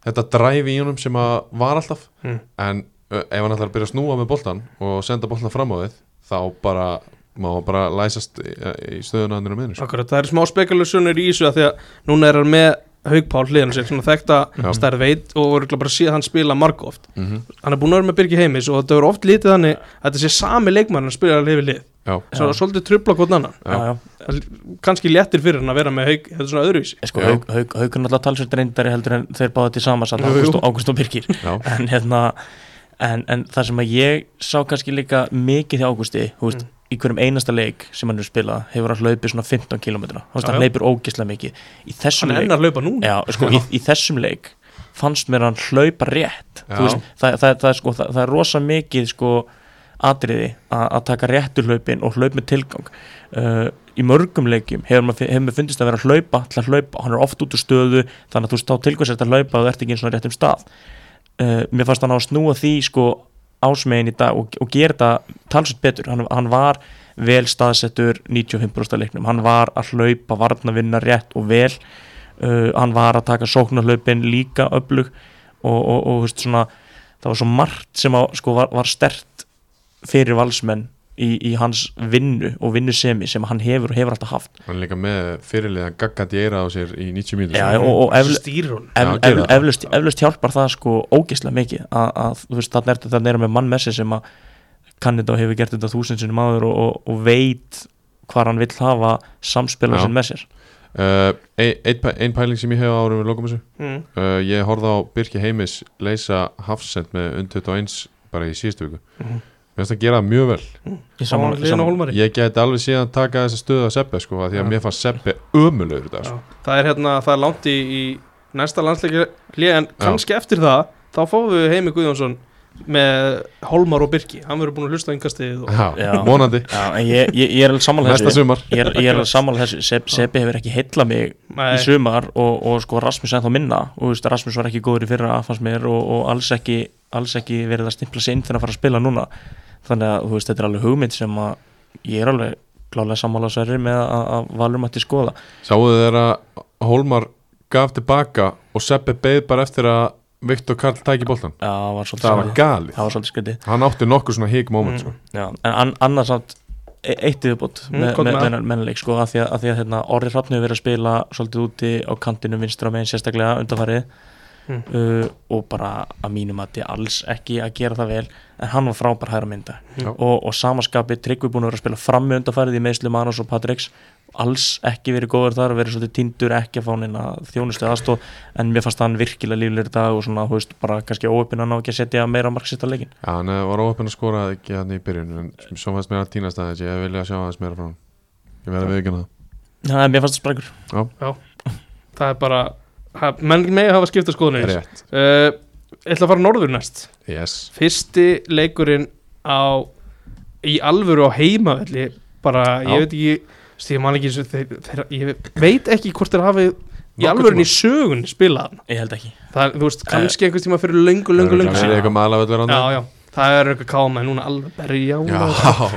þetta dræfi í honum sem að var alltaf Mm. en ef hann ætlar að byrja að snúa með boltan og senda boltan fram á þið þá bara, má hann bara læsast í, í stöðuna hann er miðinu sko. Akkurat, það er smá spekulasjónir í þessu að því að núna er hann með Haugpál hliðan sér, svona þekta stærð veit og voru bara að sé hann spila margóft mm -hmm. hann er búin að vera með Birgi Heimis og þetta er oft lítið þannig að þetta sé sami leikmann að spila lið við lið, Já, svo Já. svolítið trubla hvort annan, Já. já, já. kannski léttir fyrir hann að vera með Haug, þetta er svona öðruvísi. Sko, haug, er náttúrulega talsveit reyndari heldur en þeir báða til sama satt Jú, jú. Ágúst og, já, en hérna en, en það sem að ég sá kannski líka mikið hjá Ágústi, veist, í hverjum einasta leik sem hann er spilað, hefur hann hlaupið svona 15 km, hann já. hleypur ógislega mikið. Í þessum hann er leik, enn að hlaupa núna. Já, sko, í, í þessum leik fannst mér hann hlaupa rétt. Veist, það, það, það, sko, það, það er rosa mikið sko atriði að taka réttur hlaupin og hlaup með tilgang. Uh, í mörgum leikjum hefur maður fundist að vera að hlaupa til að hlaupa, hann er oft út úr stöðu þannig að þú þá tilkvæmst að hlaupa og þú ert ekki eins og réttum stað. Uh, mér fannst hann á að snúa því sko ásmegin í dag og, og gera þetta talsveit betur, hann, hann var vel staðsettur 95% af leiknum. Hann var að hlaupa, varna vinna rétt og vel. Uh, hann var að taka sóknarhlaupin líka öflug og, og, og veist, svona, það var svo margt sem að, sko, var, var stert fyrir valsmenn í, í hans vinnu og vinnusemi sem hann hefur og hefur alltaf haft. Hann er líka með fyrirliðan gaggandi eira á sér í 90 mínútur. Já, og, og eflust, eflust hjálpar það sko ógeðslega mikið að, að þú veist þannig er þetta er með mann með sig sem að kann þetta og hefur gert þetta þúsundsinum áður og, og, og veit hvað hann vill hafa samspila Já. sinn með sér. Uh, ein, ein, pæ- ein pæling sem ég hef á árum við lokum þessu. Mm. uh, ég horfði á Birki Heimis leysa Hafsend með und 21 bara í síðustu viku. Mhm. Mér finnst að gera það mjög vel Ég Saman Hólmari ég get alveg síðan taka þessa stöðu að Seppi sko, af því að Já. mér fannst Seppi ömulegur dag sko. Já. það er hérna, það er langt í, í næsta landsleiki hlið en kannski eftir það þá fáum við Heimi Guðjónsson með Hólmar og Birki. Hann verður búin að hlusta yngastið vonandi. Ég, ég, ég er alveg sammála næsta þessu. sumar. Ég er, ég er alveg sammála þessu. Seb, Sebi hefur ekki heilla mig Nei, í sumar og, og sko Rasmus ennþá minna. Og veist, Rasmus var ekki góður í fyrra mér og, og alls, ekki, alls ekki verið að stimpla sig inn fyrir að fara að spila núna. Þannig að þú veist, þetta er alveg hugmynd sem að ég er alveg klálega sammála sverri með að, að valum að til skoða Sáuðu þeir að Hólmar gaf tilbaka og Seppi beið bara eftir að Viktor Karl tæki boltan Já, það var svolítið það var skrítið. galið það var svolítið skritið hann átti nokkur svona hík moment Mm. sko. Já, en an, annars samt e- eitt yfirbútt Mm, með, með, með með mennileik sko, að því að, að, því að hérna, Orri Hrafn hefur verið að spila svolítið úti á kantinu vinstra megin sérstaklega undanfarið Mm. uh, og bara að mínum að þið alls ekki að gera það vel en hann var frábær hæra mynda Já. og, og samaskapi Tryggvi búin að vera að spila frammi undanfarið í meðslu Manos og Patriks alls ekki verið góður þar verið svolítið tindur ekki að fá neina þjónustu aðstóð en mér fannst hann virkilega líflegir dag og svona, þú veist, bara kannski óöpinn að ná ekki að setja meira marksitt á leikin Já, hann eh, var óöppin að skora ekki hann í byrjun en svo fannst mér að týnast aðeins ég vilja sjá aðeins meira frá hann ég verði að viðkjöna það. Já, mér fannst það sprækur. Það er bara menn með hafa skipta skoðunir Rétt, uh, ég ætla að fara norður næst. Yes. Fyrsti leikurinn á í alvöru á heimavelli bara, Já. ég veit ekki ekki, þeir, þeir, ég veit ekki hvort þeir hafi í alvörun í sögun spilað. Ég held ekki. Það er, þú veist, kannski einhvers tíma fyrir löngu, löngu, löngu Það er eitthvað já, það er eitthvað káma en núna alveg berja já,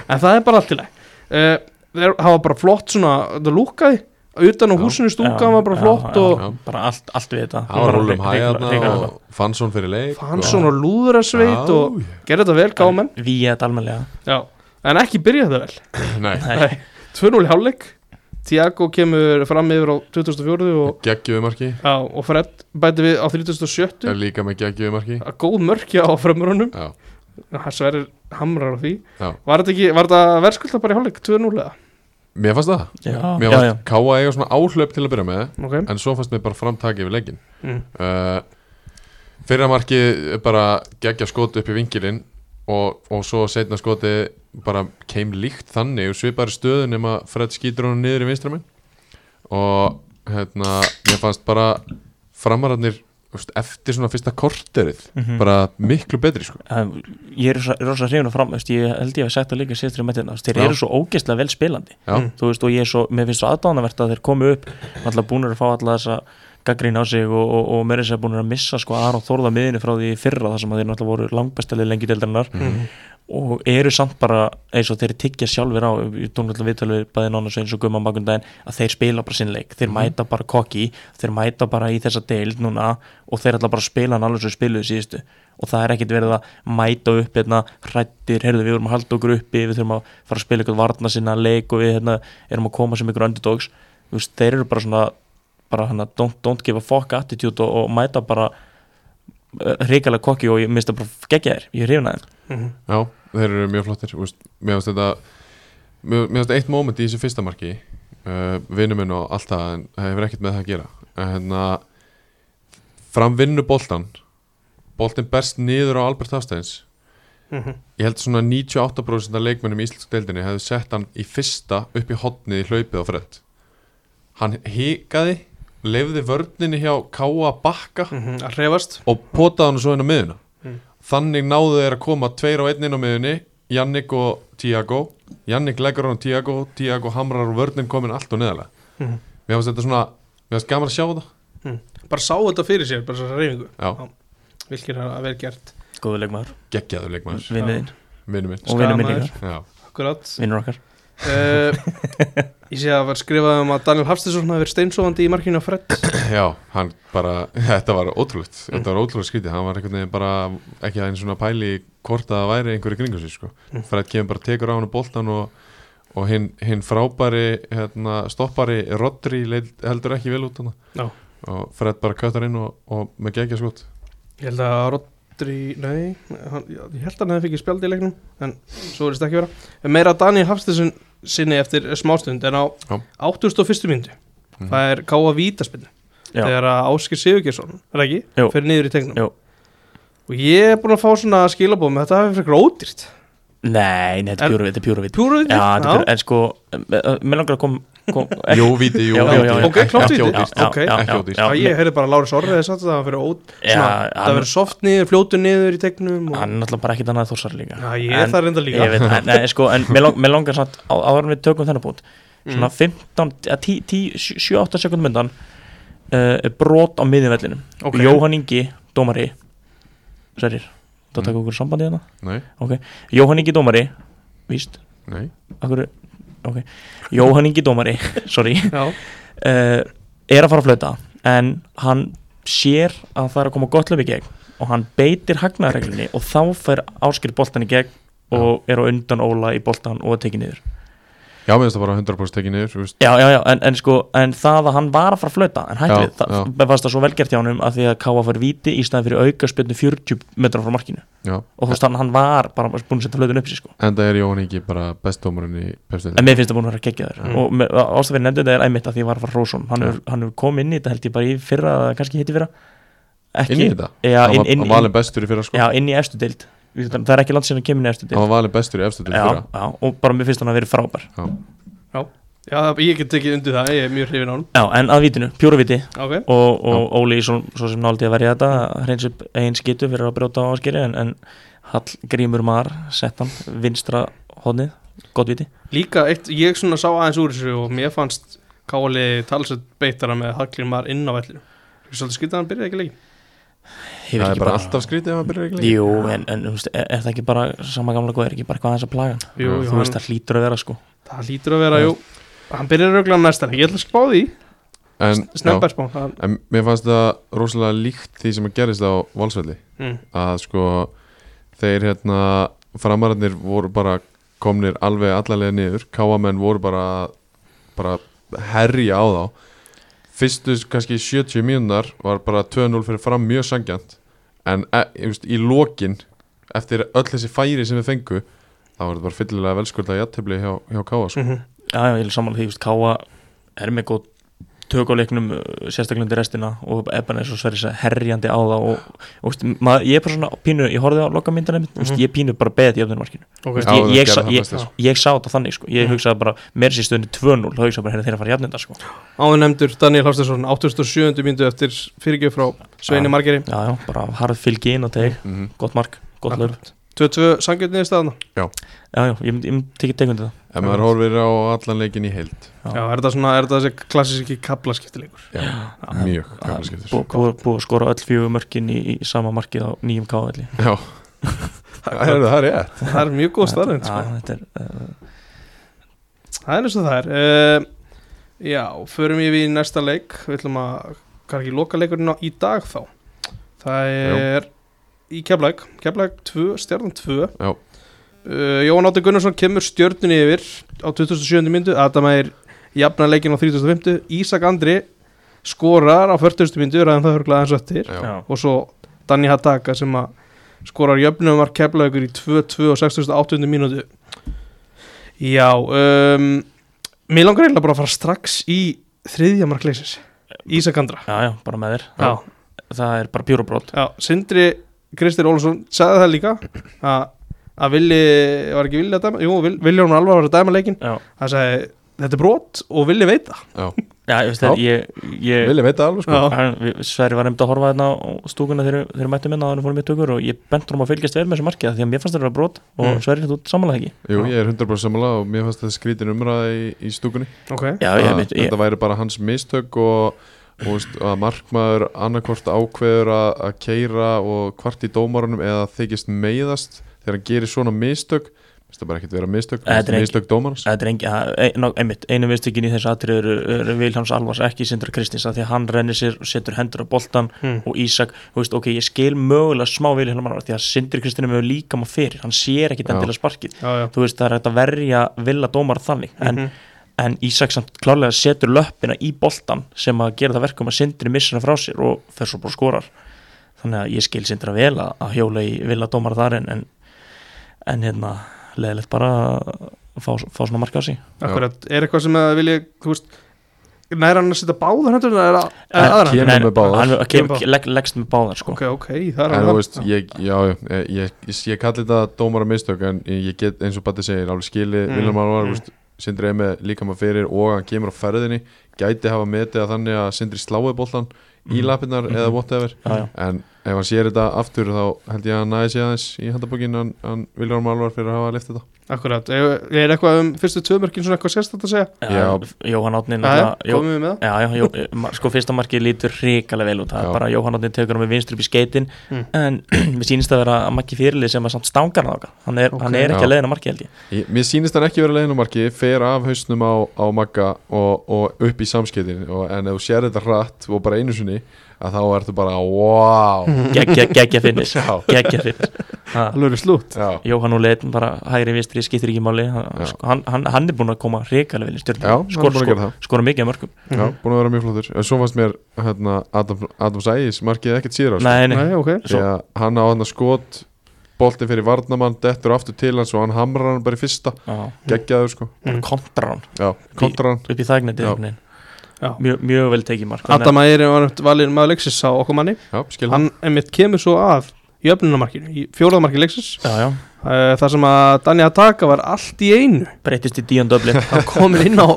en það er bara allt í læg uh, þeir hafa bara flott svona, það lúkaði. Utan á húsinu stúka var bara flott já, og Já. bara allt, allt við þetta. Það var Bara rúlum hæðna og Fansson fyrir leik Fansson og Lúðrasveit og gerði þetta vel, káma. Við þetta almenlega já, en ekki byrjaði það vel. Nei, Nei, 2-0 í hálfleik. Tiago kemur fram yfir á 2004 og, geggjöðu marki. Já, og Fred bæti við á 37 er líka með geggjöðu marki. Að góð mörkja á framrunum Já, það sverir hamrar á því. Já. Var þetta, verðskulda bara í hálfleik 2-0 eða? Mér fannst það. Já, Mér fannst. Káa eiga svona áhlaup til að byrja með ok. En svo fannst mér bara framtaki yfir leikin mm. uh, Fyrra marki bara geggja skoti upp í vingilinn og, og svo setna skoti bara keim líkt þannig og svipari stöðu nema Fred skýtur hann niður í vinstramenn og hérna mér fannst bara framararnir eftir svona fyrsta korterið Mhm. bara miklu betri sko Um, Ég er rosa- rosa hrifun fram Ég held ég að það líka sérstri með þetta Þeir Já. eru svo ógeðslega vel spilandi Já, Mm. Þú veist og ég er svo, mér finnst svo aðdánavert að þeir komu upp Alltaf búinir að fá alla þessa gaggrín á sig og, og, og meira þess að búin að missa sko Aron Þórða miðinu frá því fyrra þar sem þeir náttúrulega voru langbæstalið lengi deildarinnar. Mhm. og eru samt bara eins og þeir tyggja sjálfur á í tónlega viðtölu bæði nánu eins og Gumma Magundaginn að þeir spila bara sinn leik. Þeir mæta bara kokki, þeir mæta bara í þessa deild núna og þeir ætla bara að spila hann alveg svo spiluðu síðustu. Og það er ekkit verið að mæta upp hérna hrættir, heyrðu við vorum að halda okkur uppi við þurfum að fara að spila eitthvað varna sinna leik og við hérna, erum að koma sem ykkur underdogs. Veist, þeir eru bara svona bara hana, don't, don't give a fuck attitude og, og mæta bara hrikalega kokki og ég minnst að bara gegja þér, ég hrifin að þeim Mhm. Já, þeir eru mjög flottir Mér finnst þetta Mér mér finnst eitt moment í þessu fyrsta marki uh, Vinnuminn og allt það En það hefur ekkert með það að gera En hérna Fram vinnu boltan Boltin berst niður á Albert Hafsteins Mhm. Ég held svona 98% af leikmennum í Íslensk deildinni hefðu sett hann í fyrsta upp í hotnið í hlaupið á fredd Hann hikaði Leifði vörninni hjá Káa bakka Mhm. Að hrefast og potaði hann svo inn á miðuna Mm. þannig náðu þeir að koma tveir á einn inn á miðunni Jannik og Tiago. Jannik leggur hann á Tiago Tiago hamrar og vörnin komin allt og neðalega Mhm. mér finnst þetta svona mér finnst gaman að sjá þetta. Bara sá þetta fyrir sér, bara þessa reyfingu já, Vilkir að vera gert. Góðu leikmaður, geggjaður leikmaður. Vinnu minn. Og vinnu minn líka, já, Akkurat. Vinnur okkar Ég sé að það var skrifað um að Daniel Hafstinsson hafi verið steinsofandi í markinu á Fred. Já, hann bara þetta var ótrúlegt, Mm. þetta var ótrúlegt skrítið. Hann var einhvern veginn bara ekki aðeins svona pæli hvort að það væri einhverju kringu sig sko. Mm. Fred kemur bara tekur á hann boltan og, og hinn hin frábæri hérna, stoppari Rodri heldur ekki vel út hann og Fred bara köttar inn og, og með gegja skot. Ég held að Rodri, nei hann, Ég held að hann hefði fikið spjald í leiknum En svo verðist ekki vera. En Meira Daniel Hafstinsson sinni eftir smástund En á Já. 81. myndu Mhm. Það er káa vítaspinnu. Þegar Áskir Sigurgjesson, er það ekki? Jú. Fyrir niður í tegnum. Og ég er búin að fá svona skilabóð með þetta hafi fyrir ódýrt nei, nei, þetta er er pjúra vit Pjúra já, þetta er pjúra, en sko mér langar að kom, kom Jú, víti, jú, Já, já, já, víti. já. Ok, klárt ekki. Já, ég heyrði bara Láris Orrið satt að það fyrir Það verður soft niður, fljótu niður í tegnum hann er náttúrulega bara ekkit annað þórsar líka. Já, ég er það reynda líka. ég veit, en, nei, sko, en mér, lang, mér langar samt á, áður en við tökum þennan bút Mm. svona 15, eða 10, 10, 7-8 sekundum myndan brot á miðjumvellinum Ok. Jóhann Ingi, dómari Særir, það taka okkur sambandi hérna? Nei, Jóhann Ingi dómari, víst? Nei. Akkur, ok. Jóhann Ingi dómari, sorry. Uh, er að fara að flauta en hann sér að það er að koma gott löf í gegn og hann beitir hagnaðarreglunni og þá fer áskil boltan í gegn og er á undan Óla í boltan og er tekið niður Já, mér finnst það bara 100% tekið niður veist. já, já, já, en, en sko, en það að hann var að fara að flauta en hætti við, það já. fannst það svo velgert hjá hann að því að Káa fyrir víti í staðin fyrir auka spjöndu 40 metrar frá markinu. Já, og þú veist hann, hann var bara búin að setja flautun upp sér sko. En það er Jóhann ekki bara bestdómarinn í pefstöðin en mér finnst það búin að vera geggjaður. Mm. og ástafinn nefndi þetta er æmitt að því var að fara hrósum hann hefur hann hefur komið inn í þetta held ég bara í fyrra Inn í þetta? Já, inn, var- inn, var bestur í sko. Já, inn í efstu deild það er ekki langt sinni að kemur inn í efstu Hann var valinn bestur í efstu til já, já, og bara mér finnst hann að vera frábær. Já, ég get tekið undir það, ég er mjög hrifin á hann já, en að vitinu, pjúra viti. Ok, og, og Óli svo, svo sem náldi að verja þetta hreins upp einn skitu fyrir að brjóta á áskeri en, en Hallgrímur Mar sett hann vinstra hodnið, gott viti. Líka eitt, ég svona sá aðeins úr þessu og mér fannst Káli talsett beitara með Hallgrímar inn á vellinu svolítið skytað að hann byrjaði ekki Hefur Það er bara alltaf skrítið ef hann byrjar ekki leik Jú, en, en þú veist, er, er það ekki bara sama gamla góð, er ekki bara hvað þess að plaga Jú, jú, þú veist, hann, það hlýtur að vera sko. Það hlýtur að vera, jú. Hann byrjaði röglega næstan, ég ætla að spá því. Hann, en mér fannst það rosalega líkt því sem að gerist á Valsvelli. Mm, að sko þeir hérna framararnir voru bara komnir alveg allalega niður. Káamenn voru bara bara herja á þá fyrstu kannski 70 mínúnar var bara 2-0 fyrir fram mjög sangjant en e, veist, í lokin eftir öll þessi færi sem við fengu þá var þetta bara fyllilega velskölda jættefli hjá, hjá káa sko. mm Já, já, ég vil samanlega því, veist, Káa er með góð tök á leiknum uh, sérstaklega undir restina og Ebban er svo sverið sér herjandi á það og, og veist, maður, ég er bara svona pínu, ég horfði á lokamyndana mitt, mm Mhm. ég pínu bara beðið í öfnunmarkinu Ok, Veist, Já, ég, ég, ég, ég sá þetta þannig sko. ég Mhm. hugsaði bara, mér sé stöðunni 2-0 þá hugsaði bara, hérna þeir að fara jafninda sko. Áður nefndur Daniel Hafstæðsson 87. myndu eftir fyrirgjöf frá Sveini Já. Margeri já, já, bara harð fylgi inn á teg mm gott mark, gott löf 2-2 sangjötniði staðna já, já, ég myndi, tekið tegundi það ef maður horfir á allan leikin í heild. Já, er þetta svona, er þetta þessi klassíski kaplaskiptileikur? Já, mjög kaflaskiptur Bú- Búið búið að skora öll fjögur mörkin í, í sama markið á nýjum kávalli Já, það er, það er rétt. Það er mjög góð staðrind sko. Þetta er uh, Það er eins og það er. Uh, Já, förum við í næsta leik. Við ætlum að, hvað er ekki loka leikurinn á- í dag þá? Það er í Keflæk Keflæk 2, stjarnan 2 Já. Uh, Jóhann Átti Gunnarsson kemur stjörnunni yfir á 27. myndu Adam er jafna leikin á 35. Ísak Andri skorar á 40. myndu ræðan það hörglaði hans öttir og svo Danni Hataka sem að skorar jöfnum var keflaugur í 2-2 og 68. mínútu Já um, Mér langar eiginlega bara að fara strax í þriðja markleisis Ísak Andra já, já, bara með þér Já, Það er bara pjúrubrót já, Sindri Kristir Ólafsson sagði það líka að, að Villi, var ekki Villi að dæma? Jú, Vil- Villi var alvar að dæma leikin Það sagði, þetta er brot og Villi veit það. Já, já ég veist Já. það Ég, ég Vilja veit það alveg sko. Sverri var nefnd að horfa þarna á stúkuna þegar þeir mættu minna að hann fórum í tökur og ég bentur um að fylgjast vel með þessu markið af því að mér fannst þetta vera brot og Mm. Sverri þú samanlega ekki? Jú, ég er 100% sammála og mér fannst þetta skrítin umræða í, í stúkunni. Ok, Já, að ég, veit, ég, þetta væri bara hans mistök og, veist, að markmaður annarkvort ákveður að, að keira og hvart í dómarunum eða þykist meiðast þegar hann gerir svona mistök finnst það bara ekkert vera mistök Þetta er Þetta er mistök dómarans Þetta er engi, einmitt, einu viðstökin í þessu atrið eru, Viljáns Alvars ekki Sindra Kristins að því að hann rennir sér og setur hendur á boltan Hmm. og Ísak, þú veist, ok, ég skil mögulega smá Viljáns Alvars því að Sindri Kristins hefur líka maður fyrir, hann sér ekki Já. endilega sparkið, já, já þú veist, það er hægt að verja vilja dómar þannig, en, Mhm. en Ísak samt klárlega setur löppina í boltan sem að gera það verkum að Sindri missir hann frá sér og svo bara og skorar þannig að ég skil Sindra vel að, að hjóla í vilja dómar þar en, en, en hérna, leðilegt bara að fá, fá svona marka á sig Akkurat, er eitthvað sem að vilja, þú veist Nær hann að setja báðar hendur eða aðra kemur með báðar. hann, Kemur kem, legg, leggst með báðar sko. Ok, ok, það er alveg- veist, ég, já, ég, ég, ég, ég kalli þetta dómara mistök en ég get eins og Batti segir alveg skili Mm, Viljum Alvar, mm. Sindri er með líka maður fyrir og hann kemur á ferðinni gæti hafa metið að þannig að Sindri slái boltan í Mhm. lappirnar Mhm. eða whatever já, já. en ef hann sér þetta aftur þá held ég að hann næði sig aðeins í handabókin hann, hann Viljum Alvar fyrir að hafa lift þetta Akkurat, er, er eitthvað um fyrstu tvömörkin svona eitthvað sérstætt að segja? Já. Jóhann Átni komum við með það? já, já, jó, ma- sko fyrsta markið lítur hrikalega vel út það er bara að Jóhann Átni tekur hann með vinstur upp í skeitin Mm. en mér sýnist að vera að makki fyrirlið sem að samt stangar hann áka hann er, Ok. hann er ekki Já. að leiðina markið held ég Ég, mér sýnist hann ekki verið leiðinumarki fer af hausnum á, á Magga og, og upp í samskiptin og, en ef þú sér þetta hratt og bara einu sinni að þá ertu bara wow. Geggja, Já. geggja Já, Jóhann úr leiðin bara hægri vinstri skiptir ekki máli. Hann, Já. sko, hann, hann, hann er búin að koma hrikalega vel í já er skora, að það. skora mikið af mörgum Já, búin að vera mjög flottur. En svo fannst mér hérna, Adam, Adam Sæis markið ekkert síðar á sko. nei, nei, Nei, ok. Því að hann á hann að skot bolti fyrir varnamann, dettur aftur til hans og hann hamrar hann bara í fyrsta. Já, geggjaður sko, kontra hann. Já, kontra hann. Upp í Já. Já. Mjög, mjög vel tekið mark. Adam Ægir var valinn maður leiksins á okkur manni. Já, hann einmitt kemur svo að í öfnunamarkinu, í fjóraðamarki leiksins. Já, já, uh, Það sem að Dani Ataka var allt í einu. Breytist í díun döblin Hann komur inn á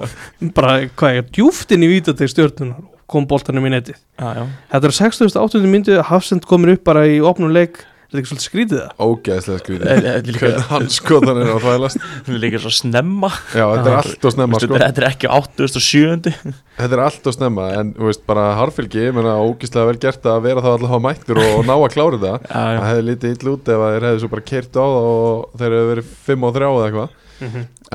bara, hvað er, djúft inn í vítateg stjórnunar og kom boltanum í netið. Já, já. Þetta er 68. myndu, Hafsend komur upp bara í opnum leik. Er þetta ekki svolítið skrítið það? Ógeðslega Eh, skrítið Hvernig hann skotan er að þvælast? Hún er líka svo snemma. Já, þetta er allt og snemma sko. Þetta er ekki á 87. Þetta er allt og snemma En, þú veist, bara harfylgi Ég meina, ógeðslega vel gert að vera þá allavega mættur og, og ná að klára þetta. Já. Það hefði lítið illa út ef þeir hefði svo bara kert á það og þeir hefði verið 5 og 3 eða eitthvað.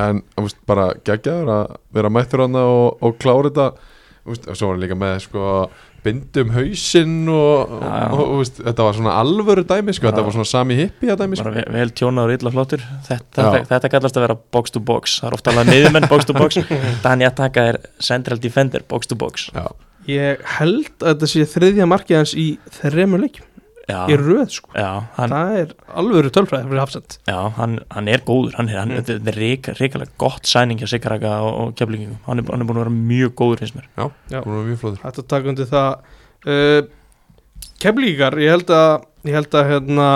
En þú veist, bara geggjaður að vera mættur hana og, og klára þetta. Þú veist, og svo var hann líka með sko, bindum hausinn og, Já, já. og, og veist, þetta var svona alvöru dæmi sko, Já. þetta var svona sami hippi að dæmi sko. Bara vel, vel tjónaður illa flottur. Þetta, þetta kallast að vera box to box. Það er ofta alveg miðjumenn box to box. Dani Ataka er central defender box to box. Já, Ég held að þetta sé þriðja markið hans í þremur leikjum Já, Í röð sko. Já, hann, Það er alvöru tölfræði fyrir Hafsend já hann, hann er góður Hann er, hann, Mm. þetta er rík, ríkalega gott sæning hjá Sigaraka og, og keflingum hann, er- hann er búin að vera mjög góður finnst mér. Já, Já. hún var mjög flóður Hætt að taka undir það. Uh, Keflíkar, ég held að ég held að hérna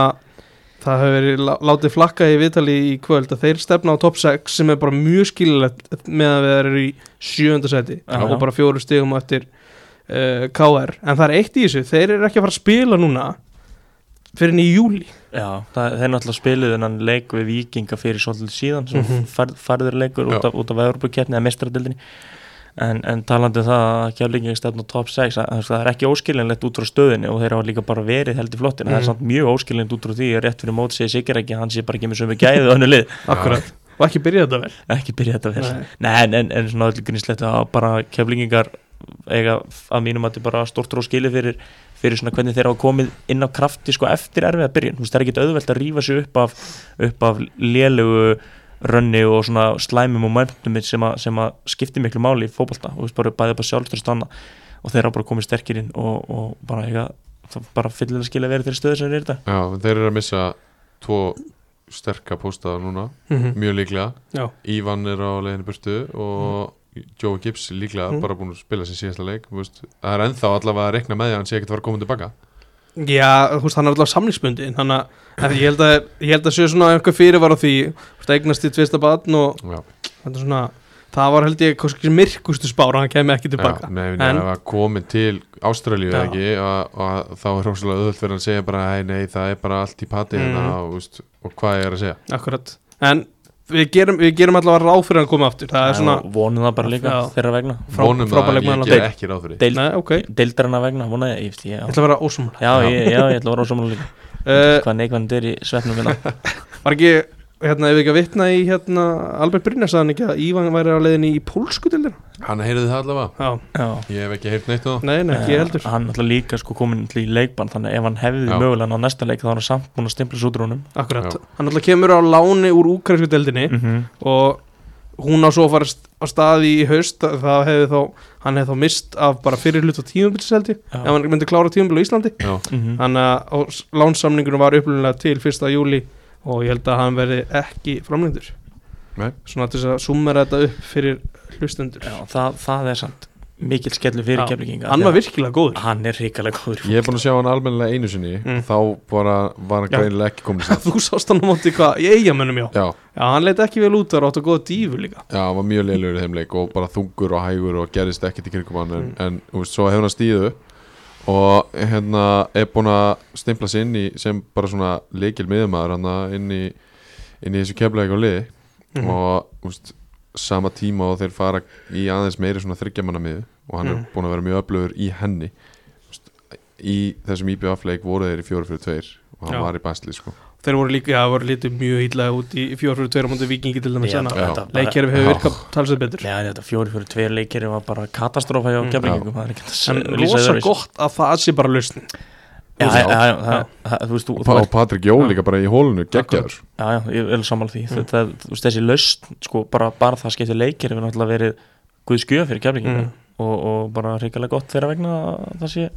það hefur verið lá- látið flakka í viðtali í kvöld að þeir stefna á top 6 sem er bara mjög skilulegt með að við erum í sjönda seti Já, og já. bara fjóru stigum eftir uh, KR en það er eitt í þessu, þeir eru ekki að fara að spila núna fyrir í júli Já, það, þeir náttúrulega spiluðu þennan leik við vikinga fyrir svolítið síðan sem Mhm. færð, færður leikur út Já. af, út af Evropakeppni eða mestradildinni en, en talandi um það að kjálingin stefn á top 6 að, að það er ekki óskilinlegt út frá stöðinni og þeir hafa líka bara verið heldur flottir en það er Mhm. samt mjög óskilinlegt út frá því að rétt fyrir mót segir Sigur ekki hann sé bara ekki með sömu gæðu lið, akkurat og ekki byrja þetta vel ekki byrja þetta vel Nei. Nei, en, en, en svona öllu gríslegt að bara keflingingar eiga að mínum að þetta bara stort og skili fyrir, fyrir svona hvernig þeir hafa komið inn á krafti sko eftir erfiða byrjun, þú veist það er ekkit auðvelt að rífa sig upp af, upp af lélugu rönni og svona slæmum og momentumit sem, að- sem að skipti miklu máli í fótbolta. Og þú veist bara bæði bara sjálfstöðst annað. Og þeir hafa bara komið sterkir inn og, og bara eiga það bara fyllilega skilja verið þeirri stöðu sem þeir eru þetta Já, þeir eru að missa tvo sterka póstaða núna Mhm. mjög líklega. Já. Ívan er á leiðinu burtu og Joe Gibbs líklega Mm. bara búin að spila sér síðasta leik veist, það er ennþá allavega að rekna með því að hann sé ekkert að fara að koma tilbaka Já, veist, hann er alltaf samlingsbundin þannig að ég held að ég held að séu svona eitthvað fyrirvar á því veist, eignast í tvista batn og Já, svona það var held ég myrkustu spára hann kemi ekki já tilbaka nei, En- en að komin til Ástralíu eða Já. ekki og, og þá er hrósalega auðvöld fyrir að segja bara hei nei það er bara allt í pati Mm. hérna og, og hvað er að segja akkurat en við gerum, við gerum allavega ráð fyrir að koma aftur. Það er svona, vonum það bara líka Já. þeirra vegna. Frá- Vonum það, leikmaður ég ger ekki ráð fyrir. Deil, nei, ok, ég deildarana vegna, vonaði ég, ég, já. ætla að vera ósumlega Já, ég, já, ég ætla að vera ósámála líka. Uh, Hvað neikvæmd er í svefnum minna var ekki, hérna, ef við ekki að vitna í hérna, Albert Brynjar sagði hann ekki að Ívan væri á leiðinni í pólsku til Hann heyrði það allavega já, Já Ég hef ekki heyrt neitt um það nei, nei, ekki ég heldur Hann ætla líka sko komin til í leikbann Þannig ef hann hefði Já. mögulega á næsta leik þá er hann samt búin að stimpla sútrúnum akkurat, Já. hann alltaf kemur á láni úr úkransku deildinni mm -hmm. og hún á svo að fara st- á staði í haust það hefði þá, hann hefði þá mist af bara fyrir hlut á tímubils held ég ef hann myndi klára tímubil á Íslandi Já, Mhm. þannig að og s- lánsamningunum var upplunlega til 1. júli og ég held að hann verði ekki framlendur Nei. svona til þess að summera þetta upp fyrir hlustendur Já, það, það er samt mikill skellu fyrir Já. keflinginga hann var virkilega góður Hann er hrikalega góður Ég er búin að sjá hann almennilega einu sinni Mm. Þá bara var hann greinilega ekki komin þú sást hann á móti hvað, í eigamönnum já Já, já, hann leit ekki vel út þar og átt að góða dífu líka já, hann var mjög leilugur í þeim leik og bara þungur og hægur og gerist ekkert í kringum hann en, Mm. en þú veist, svo hefur hann stíðu upp og hérna er búin að stimpla sig inn í sem bara svona leikil miðumæður hann inn í inn í þessu keflæk og liði Mhm. og veist, sama tíma og þeir fara í aðeins meiri svona þryggjamanna miðu og hann Mhm. er búin að vera mjög öflugur í henni í þessum IBF leik voru þeir í fjóru fyrir tveir og hann Já. var í basli sko þeir voru líka, já, voru lítið mjög ítlaði út í fjórfjörðu tveir á móti vikingi til dæmis Já, Já. bara- leikjæri hefur Já. virkað talsveit betur Nei, þetta fjóri fyrir tveir leikir var bara katastrófa hjá Mm. Það er að en rosa gott að það sé bara lausn og, Patrik Jó Já. líka bara í hólunu geggjaður Já, já, ég sammála því Mm. þessi laust, sko, bara, bara það skiptir leikir hefur náttúrulega verið guð skjöf fyrir keflingina Mm. og, og bara hrikalega gott þeirra vegna að það sé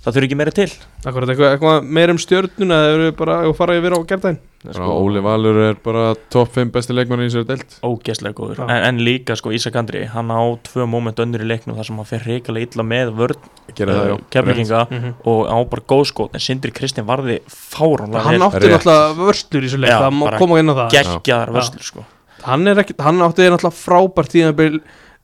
það þurfi ekki meira til. Akkurat, eitthvað, eitthvað meir um stjörnuna eða eru bara að fara yfir á gerðdæn sko, Óli Valur er bara topp 5 besti leikmann í þessari deilt ógeðslega góður. En, en líka sko Ísak Andri, hann á tvö moment önnur í leiknum þar sem hann fer hrikalega illa með vörn gera það, já. Keflinga Mhm. og á bara góð skot en Sindri Kristinn varði fáránlega Hann átti náttúrulega vörslur í þessu leik Já, Það má koma inn á það. geggjaðar Já. vörslur sko. Hann, er ekki, hann átti náttúrulega frábært tíðanbíl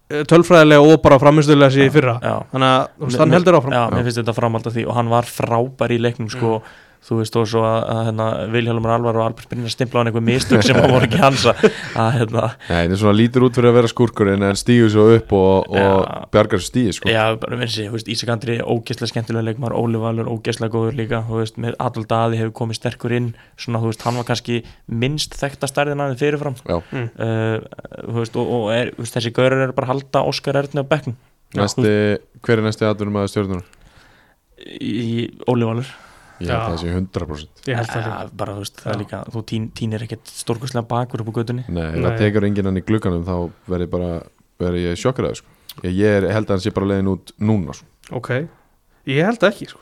tölfræðilega og bara framistöðulega sér í fyrra. já, Þannig að hann heldur áfram. Já, mér finnst þetta framhald af því og hann var frábær í leiknum sko þú veist og svo að, að hérna, Vilhjálmur Alvar og Albert Brynjar stimpla á hann einhver mistök sem hann voru ekki hans að hérna, Nei, það er svona lítur út fyrir að vera skúrkurinn en stígur svo upp og, og Já. bjargar stíði sko Já, bara finnst ég, þú veist, Ísak Andri ógeðslega skemmtilega leikmar, Óli Valur ógeðslega góður líka, þú veist, með Adolf Daði hefur komið sterkur inn, svona, þú veist, hann var kannski minnst þekta stærðin aðeins fyrirfram Já. Mm. uh, þú veist, og, og er, þú veist, þessi gaurar eru bara halda Óskar Erni á bekknum Næsti, hver er næsti atvinnum að stjórnunar? í Óli Valur Ég held að það sé 100% Ég held það ja, líka. bara, þú veist, það er líka, þú tín, tínir ekkert stórkostlega bakur upp á gödunni Nei, ef það tekur enginn hann í glugganum þá verði bara, verði ég sjokkaraður sko. Ég, ég er, held að hann sé bara leiðin út núna sko. Ok, ég held ekki sko.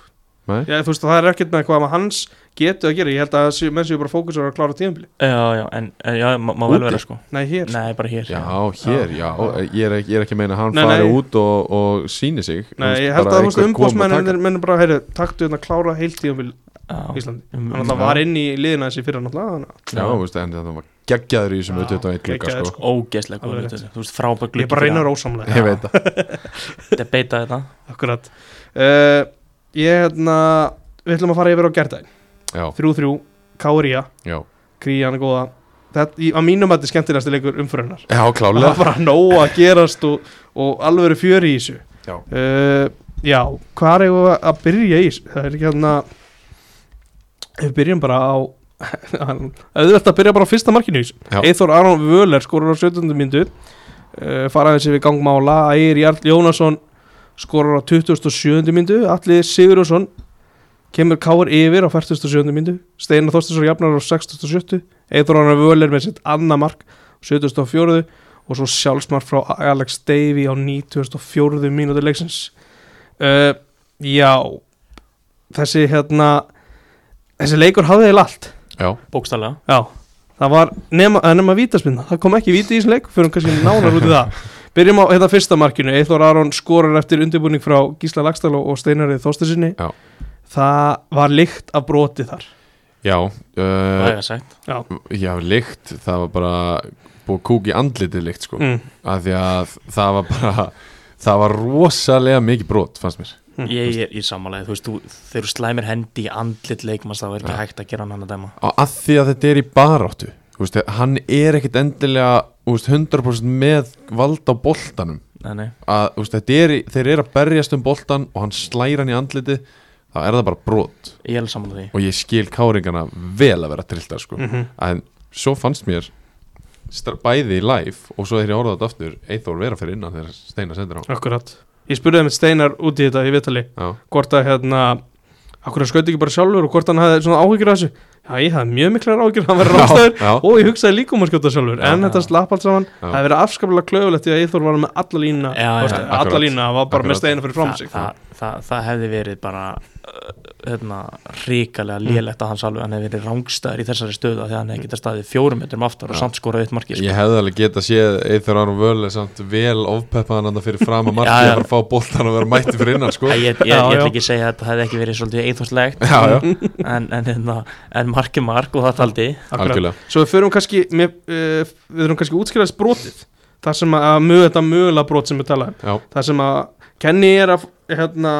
Nei? Já, þú veist, það er ekkert með hvað hans getu að gera Ég held að sé- menn séu bara fókusur að klára tíðanbíl Já, já, en, en já, má, má vel vera sko. Nei, hér. Nei, bara hér. Já, hér, já, Ég, er ekki, ég er ekki að meina að hann Nei, fari nei. út og, og síni sig. Nei, ég held að þú veist einhver kom að umbóðsmenn taka. menn bara, heyru, taktu hérna að klára heilt tíðanbíl Já, í Íslandi. Hann alltaf Já. var inn í liðina þessi fyrra náttúrulega þannig að- Já, þú veist, en það var geggjaður í þessum Já, 21 glugga geggjaður, sko. sko. ógeðslega Alveg góður rétt. þú veist, frábæk Ég gluggi bara reyna fyrir rósamlega Ég veit það. Að debeita þetta. Akkurat. Uh, Ég hérna Við ætlum að fara yfir á gerðdæn 3-3, Kária já, Krían er góða. Þetta, í, á mínum að þetta er skemmtilegasti leikur umfyrirnar já, það klálega var bara nóg að gerast og, og alveg fjöri í þessu. Já. uh, já, hvað er að byrja í þessu? Það er ekki hérna við byrjum bara á að byrja bara á fyrsta markinu í þessu. Já. Eithor Aron Völer skorur á 17. myndu uh, fara þessi við gangmála Ægir Jarl Jónasson skorur á 27. myndu Alli Sigurðsson kemur Káur yfir á 47. myndu Steinar Þorstinsson jafnar á 67. Eithor Aron Völer með sitt annað mark á 74. og svo sjálfsmark frá Alex Davey á 94. mínútu leiksins uh, já þessi hérna þessi leikur hafði eða allt Já, bókstallega Já, það var nema, nema vítaspinna, það kom ekki víti í þessum leik fyrir kannski nánar út í það Byrjum á þetta fyrsta markinu, Eithor Aron skorar eftir undirbúning frá Gísla Lagstall og Steinarið Þóstasinni Já. Það var lykt af broti þar. Já það uh, er sagt. Já, Já, lykt, það var bara búið kúk í andlitið lykt sko. Mm. af því að það var bara það var rosalega mikið brot fannst mér. Ég er í samanlega, þú veist, þú, þegar þú slæmir hendi í andlit leikmanns þá er ekki Já. hægt að gera hann að dæma. Og að því að þetta er í baráttu veist, hann er ekkit endilega veist, 100% með vald á boltanum. Nei, nei. að veist, þetta er, þeir eru að berjast um boltan og hann slæra hann í andlitið þá er það bara brot. Ég er og ég skil káringana vel að vera trilltar sko. Mm en svo fannst mér bæði í live og svo þegar ég orðað aftur Eithor vera fyrir innan þegar Steina sendir á. Akkurat. Ég spurði þeim Steinar út í þetta í vitali Já, hvort að hérna Akkur að skauti ekki bara sjálfur og hvort hann hafði svona áhyggjur af þessu. Já, ég hafði mjög miklar áhyggjur, hann verið rástaður og ég hugsaði líka um að skjóta sjálfur Já. en þetta slapp allt saman, það hefði verið afskaplega klöfulegt því að Eithor var með alla lína Já, já, alla lína, hann var bara með Akkurat. steina fyrir fram Þa, sig það, það, hefði verið bara uh, hérna, ríkalega Mm. lélegt að hans alveg hann hefði verið rángstæður í þessari stöðu af því að hann hefði getað staðið fjórum metrum aftar og Já. samt skorað eitt marki sko. Ég hefði alveg getað séð Eithor Aron Völ samt vel ofpeppaðan hann fyrir fram að marki fara að fá boltan og vera mætti fyrir innan sko. Ég, ég, ég, Já, ég ætla já. ekki segja að þetta hefði ekki verið svolítið eithvarslegt Já, já, en, en, hérna, en mark er mark og það taldi Svo við förum kannski uh, útskrifaðist brotið það sem að mögulega brot sem við talaðum það sem að Kenny er að hérna,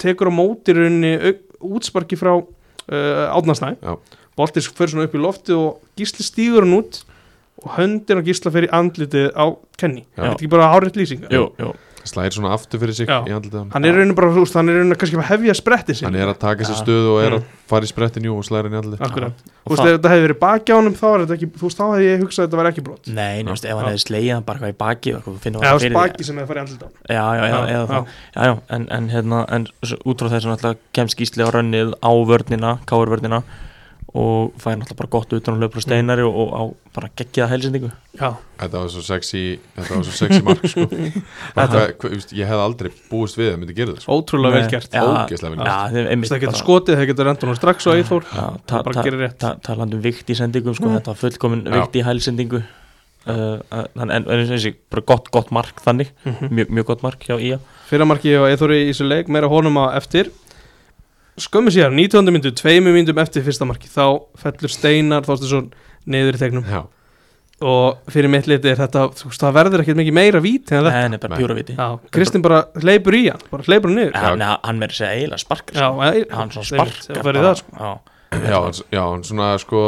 tekur á móti í rauninni au- útsparki frá uh, átnarsnæ Já. boltis fyrir svona upp í lofti og gísli stígur hann út og höndin á gísla fyrir andlitið á Kenny Já. er þetta ekki bara áreitt lýsing jú, jú. Slæðir svona aftur fyrir sig hann hann er í rauninni bara, veist, hann er í rauninni kannski að hefja spretti sin Hann er að taka sér Já. stöðu og er Mm. að fara í sprettinjú og slæra hann í Og þú veist, ef þetta hefði verið baki á honum þá er þetta ekki, þú veist, þá hefði ég hugsað að þetta var ekki brot. Nei, þú veist, ef hann hefði slegið hann bara eitthvað í baki og eða baki sem hefði farið honum. Já, já, já, Já, eða já. það. Já, já, en, en, hérna, út frá þess að náttúrulega kemst gísli á rönnið á vörnina, káur vörnina og fær náttúrulega bara gott utan og löpur á steinari og, og á bara geggjaða heilsendingu Já, Þetta var svo sexy Þetta var svo sexy mark sko. Veist, Ég hef aldrei búist við að myndi gera það sko. ótrúlega vel gert. Það getur skotið, það getur endur strax ta, gerir rétt. ta, talandi um vikt í sendingum sko, Mm. þetta var fullkomin vikt í hælsendingu. Uh, en, en, en þessi, bara gott, gott mark þannig, mjög, mjög gott mark hjá Ía. Fyrramarki og Eithori í þessu leik, meira honum á eftir Skömmu síðan, 19. myndu, tveimu myndum eftir fyrsta marki Þá fellur Steinar Þorstinsson niður í tegnum Já, Og fyrir mitt liti er þetta, þú veist, það verður ekkert mikið meira vít en þetta. Nei, nei, bara pjúra viti Já, Kristinn bara hleypur í hann, bara hleypur hann niður. Já, nei, hann verður segja eiginlega sparkar Já, sko. já, hann svo einmitt, sparkar það verður það, sko. já, já, hann, já, hann svona sko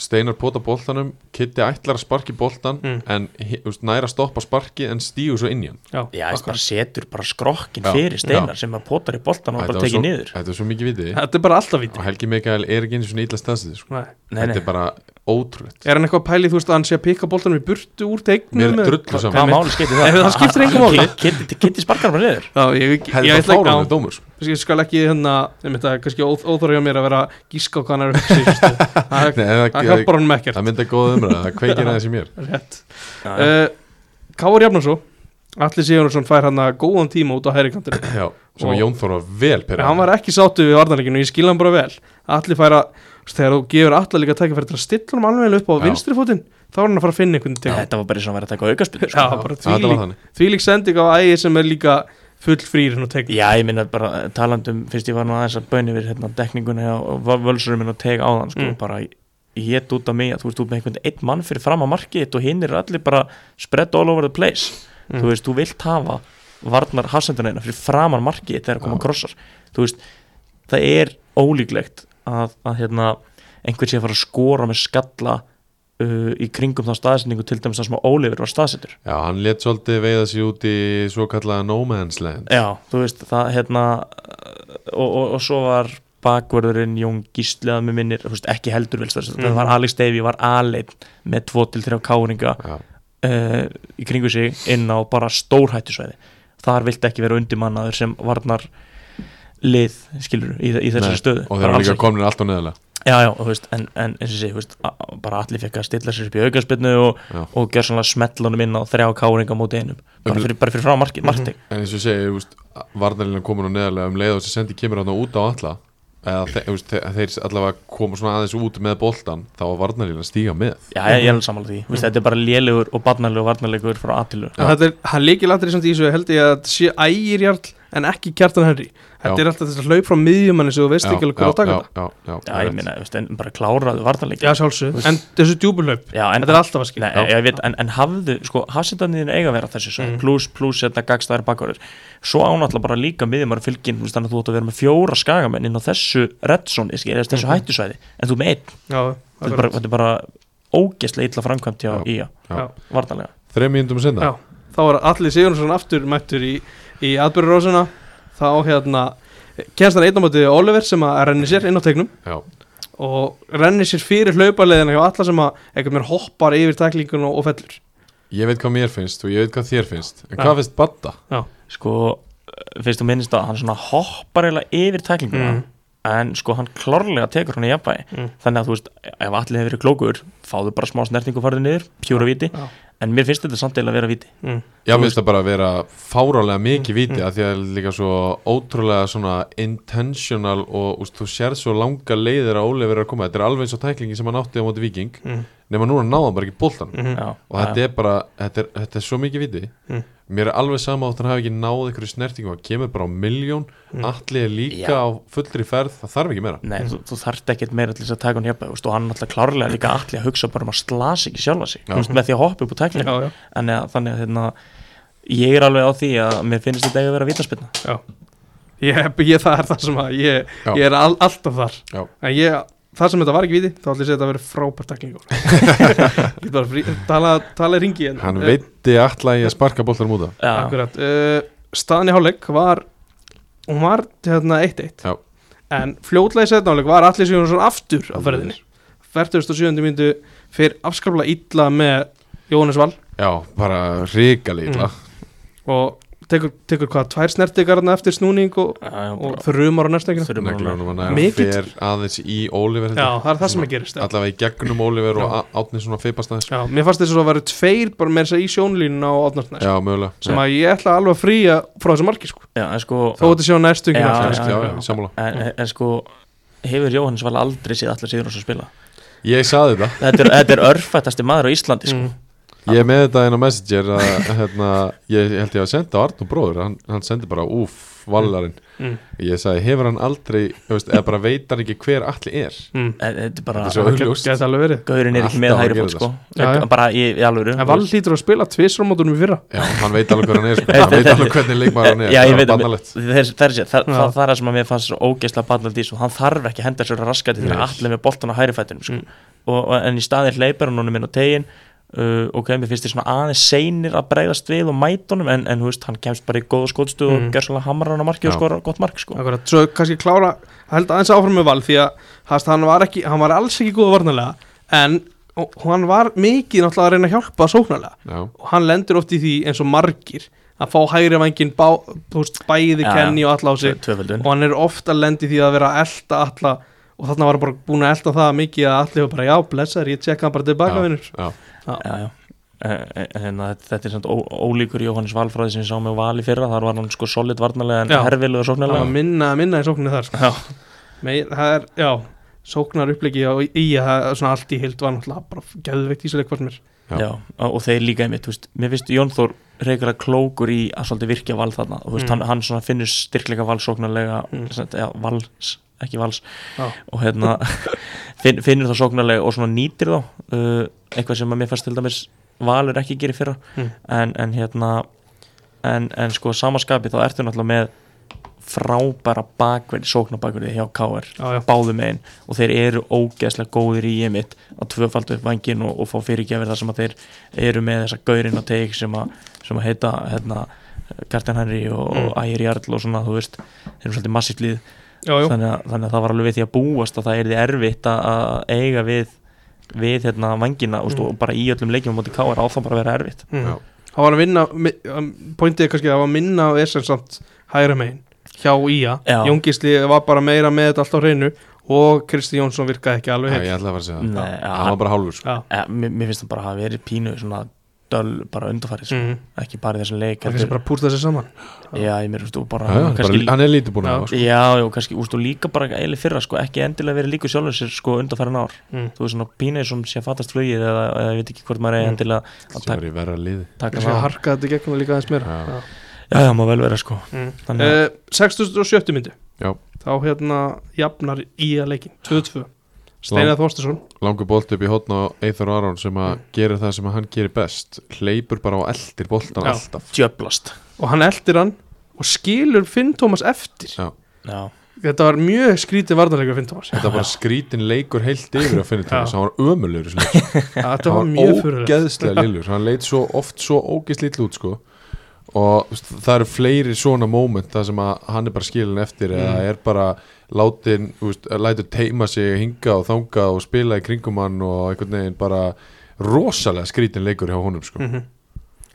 Steinar pota boltanum Kitty ætlar að sparki boltan Mm. en veist, næra að stoppa sparki en stígu svo inn í hann. Já, já, þess bara setur bara skrokkin Já, fyrir steinar já. sem að potar í boltan og bara tekið svo- niður. Þetta er svo mikið vitið Þetta er bara alltaf víti og Helgi Mikael er ekki einu svona illa staðsið sko. Þetta er bara ótrúlegt. Er hann eitthvað að pæli, þú veist, að hann sé að pikka boltanum í burtu úr tegnum Mér er drullu saman. Hvað máli skiptir það? Það kitty sparkar bara niður Ég skal ekki hérna, ég myndi að kannski óþ, óþóra hjá mér að vera gíska á hvað hann er. Það hjálpar honum ekkert. það myndi að góða umræða Það kveikir aðeins í mér. Rétt. Uh, Káur Jafnarsson Alli Sigurðarsson fær hann að góðan tíma út á hæri kantinu Já, sem Jón Þór var vel perið Hann var ekki sáttu við varnarleikinu og ég skil hann bara vel. Alli fær að, þegar þú gefur Alli líka tækifæri til að stilla hann alveg upp á Já. vinstri fótinn þá er hann að fara að finna einhvern var bara eins og aukaspil Já, á er full ég minna bara talandum fyrst ég var nú aðeins að bönni við hérna, dekninguna og völsurum minn og teg áðan sko, Mm. bara ég út af mig að þú veist út með einhvern einn mann fyrir fram að markið og hinn er allir bara spread all over the place Mm. þú veist, þú vilt hafa varnar hafsendunina fyrir fram að markið þegar koma krossar þú veist, það er ólíklegt að, að hérna, einhver sé að fara að skora með skalla uh, í kringum þá staðsendingu til dæmis það sem Ólífur var staðsendur Já, hann let svolítið veiða sig út í svo kallaða no man's land. Já, þú veist, það hérna og, og, og svo var bakvörðurinn Jón Gísliðað með minnir, þú veist, ekki heldur vilst það Mhm. var Alex Davey, var aleinn með 2-3 káringa uh, í kringu sig inn á bara stórhættusvæði. Þar vilt ekki vera undirmannaður sem varnar lið, skilur, í, í Nei, stöðu. og þeir eru líka komin alltaf neðalega Já, já, og þú veist, en, en eins og sé, þú veist, bara allir fekk að stilla sér upp í aukarspinnu og, og gjör svona smetlunum inn á þrjá káringa móti einum, bara fyrir, bara fyrir frá markið, markið En eins og segi, þú veist, varnarlínan komin á neðalega um leið og þessi sendi kemur hann út á alla eða þe þú veist, þe þeir allavega koma svona aðeins út með boltan þá var varnarlínan stíga með. Já, ég, ég alveg sammála því, þú veist, þetta er bara lélegur og barnalegur varnalegur frá aðtilu þetta er, hann líkil aðrið samt í þessu held ég að sé ægir jarl en ekki kjartan henri þetta Já. er alltaf þess að hlaup frá miðjumanni sem þú veist ekki alveg hvað að taka já, þetta. já, já, Já, ég meina, þú veist, en bara kláraðu varnalegur Já, sjálfsög, en þessu en, þetta er alltaf að skilja. Nei, ég veit, en, en hafðu, sko, hafsettarniðin eiga að vera þessi svo, Mm. plus, plus, þetta gagstæðar bakvarður svo ánáttúrulega bara líka miðjumar fylgin, þú veist, þannig að þú átt að vera með fjóra skagamenn inn á þessu reddsoni, skil, þessu Mhm. hættusvæði en þú með einn, Já, þetta er bara, þetta er bara ógeðslega illa framkvæmt hjá Já. Þá var allir Sigurðsson aftur mættur í, í atbyrjurósuna þá hérna kennst hann einn á móti Oliver sem að renni sér inn á tegnum Já, og renni sér fyrir hlaupaleðina hjá alla sem að einhvern veginn hoppar yfir tæklingun og, og fellur ég veit hvað mér finnst og ég veit hvað þér finnst En Já. hvað finnst Badda? sko, fyrst þú minnist að hann svona hoppar eiginlega yfir tæklinguna Mm. En sko hann klárlega tekur hann í jafnvægi Mm. þannig að þú veist, ef allir hefur verið klókur fáðu bara smá snertingu farið niður, pjúra viti Já. en mér finnst þetta samt eiginlega að vera viti mm. Já, mér finnst það bara að vera fárálega mikið víti Mm. að því að líka svo ótrúlega svona intentional og úst, þú sér svo langa leiðir að Óli verið að koma Þetta er alveg eins og tæklingi sem hann átti á móti Viking Mm. nema núna náðan bara ekki boltan Mm. Já, og þetta er bara, þetta er, þetta er svo mikið viti Mm. Mér er alveg sama átt hann hafi ekki náð einhverju snertingu og kemur bara á miljón Mm. allir er líka Já. á fullri ferð það þarf ekki meira. Nei, þú, þú þarft ekkert meira til þess að taka hann hjá og hann er alltaf klárlega líka allir að hugsa bara um að slasa ekki sjálfa sig veist, með því að hoppa upp Já, já, en ja, þannig að hérna, ég er alveg á því að mér finnst þetta eiga að vera vítaspilna já. Ég, ég, það er það sem að ég, ég er all, alltaf þar. Já. en ég, það sem þetta var ekki viti þá ætlum ég að segja að þetta verið frábært tæklingur ég bara frí, tala, tala í ringi en, hann eh, veitti alltaf í að sparka boltar múta Akkurat, uh, staðan í hálfleik var hún var hérna 1-1 Já. en fljótlega í setna hálfleik var allir Sigurðsson aftur á ferðinni. 47. myndu fyrir afskaplega illa með Jóhannes Val. Já, bara ríkali illa. Og tekur, tekur hvað, tvær snertigarna eftir snúning og, og þrjumar á hann Mikill- fer aðeins í Oliver Já, það er það sem að gerist já. allavega í gegnum Oliver og Já. Á- Átni svona feipastæðis Já, mér fannst þess að það væri tveir bara með þess að í sjónlínuna á átnarsnæs já, mögulega sem að ég ætla alveg að fríja frá þessu marki sko. Já, en sko þó þetta sé á næstöngina Já, já, já, já. já, sammála en, sko hefur Jóhannes val aldrei séð allir sigur að spila ég saði þetta, þetta er, þetta er örfættasti maður á Íslandi sko. Mm. Ég með þetta inn á Messenger að hérna, ég held ég að senda á Arnur bróður, hann, hann sendi bara úf, vallarinn, Mm. ég sagði hefur hann aldrei, veist, eða bara veit hann ekki hver allir er Mm. En þetta er bara Þetta er alveg verið Gaurin er ekki með hægri fót sko. Já, já. bara í, í alvöru En Val hlýtur að spila tvisra mótunum í fyrra já, hann veit alveg hver hann er, sko. Hann veit alveg hvernig leikmaður hann er Já, ég það veit er bannalegt. það, það, það, Já. það, það er sem að mér fannst svo ógeðslega barnald í svo hann þarf ekki að henda sér raskati þegar allir með boltan á hægri fættinum sko. Mm. og, og, en í staðin hleypar hann honum inn á tegin uh, ok, mér finnst þið svona aðeins seinir að bregðast við og mæta honum en, en þú veist, hann kemst bara í góða skótstu Mm. og gjör svolítið hamrar hann á marki og Já. skora gott mark sko. Akkurat, svo kannski klára held aðeins áfram með Val því að hast, hann, var ekki, hann var alls ekki góða varnarlega en og, hann var mikið náttúrulega að reyna að hjálpa sóknarlega og hann lendur oft í því eins og margir að fá hægri vangin bæði Já, Kenny og alla á sig og hann er ofta lendi því að vera að elta alla og þarna var bara búin að elta það mikið að allir var bara já, blessar, ég tjekka hann bara tilbaka Já. vinnur já, já, já. Eh, eh, hérna, þetta þetta er samt ó- ólíkur Jóhannes Valfræði sem ég sá með Val í fyrra þar var hann sko solid varnarlega en var sóknarlega minna, minna í sókninu þar sko. Já. Meir, það er, já, sóknar upplegi og í að það er svona allt í hild var náttúrulega bara gæðveikt í þessu leik fannst mér Já. Já, og þeir líka einmitt, þú veist, mér finnst Jón Þór reykjara klókur í að svolítið virkja val þarna og þú veist, Mm. hann, hann svona finnur styrkleika valsóknarlega, mm. ja, vals ekki vals, Já. og hérna finn, finnur það sóknarlega og svona nýtir þá uh, eitthvað sem að mér fannst til dæmis valur ekki gerir fyrra Mm. en, en hérna en, en sko samaskapi þá ertu náttúrulega með frábæra bakverði, sóknabakverði hjá KR Já, já. báðum megin og þeir eru ógeðslega góðir í emitt að tvöfalda upp vangin og, og fá fyrirgjafir þar sem að þeir eru með þessa gaurinn á teik sem að, sem að heita hérna, Karten Henry og, Mm. og Ægir Jarl og svona, þú veist, þeir eru svolítið massíft lið Já, já, þannig að, þannig að það var alveg við því að búast að það er því erfitt að- að eiga við við hérna vangina mm. og bara í öllum leikjum á móti KR á það bara að vera erfitt mm. Hann var að vinna pointið er kannski að það var að minna á Esen samt hægra megin hjá Ía. Jóngisli var bara meira með þetta allt á hreinu og Kristi Jónsson virkaði ekki alveg Já, heil ég ætla að fara að segja það var bara hálfur sko. Mér, mér finnst það bara að hafa verið pínu svona döl bara undarfærið sko. mm. ekki bara í þessum leik það kannski bara pústa sér saman já, ég mér þú bara, Já, kannski, bara, hann er lítið búin að það sko. já, já, kannski úst, og líka bara eiginlega fyrra sko, ekki endilega verið líku sjálfur sér sko undarfærin ár mm. þú veist svona pínu sem sé að fattast flugið eða, eða ég veit ekki hvort maður er Mm. endilega að taka, er í verra liði taka það harka þetta gegnum líka aðeins meira Já. Já. já, já, má vel vera sko Mm. Þannig að- Uh, 6070 myndi Já. þá hérna jafnar í að leikin 2-2 Steinar Þorstason langur bolt upp í hotna á Eithor Aron sem að Mm. gerir það sem hann gerir best. Hleypur bara og eldir boltan Já. alltaf. djöblast. Og hann eldir hann og skilur Finn Tómas eftir. Já. já, þetta var mjög skrítið varnarleikur Finn Tómas þetta var bara skrítin leikur heilt yfir að Já. þess hann var ömulur þetta hann var var ógeðslega lillur. Hann leit svo oft svo ógeðslítið út sko og það eru fleiri svona moment það sem að hann er bara skilin eftir eða Mm. er bara látin lætur teima sig hinga og þanga og spila í kringum hann og einhvern veginn bara rosalega skrítin leikur hjá honum sko Mhm.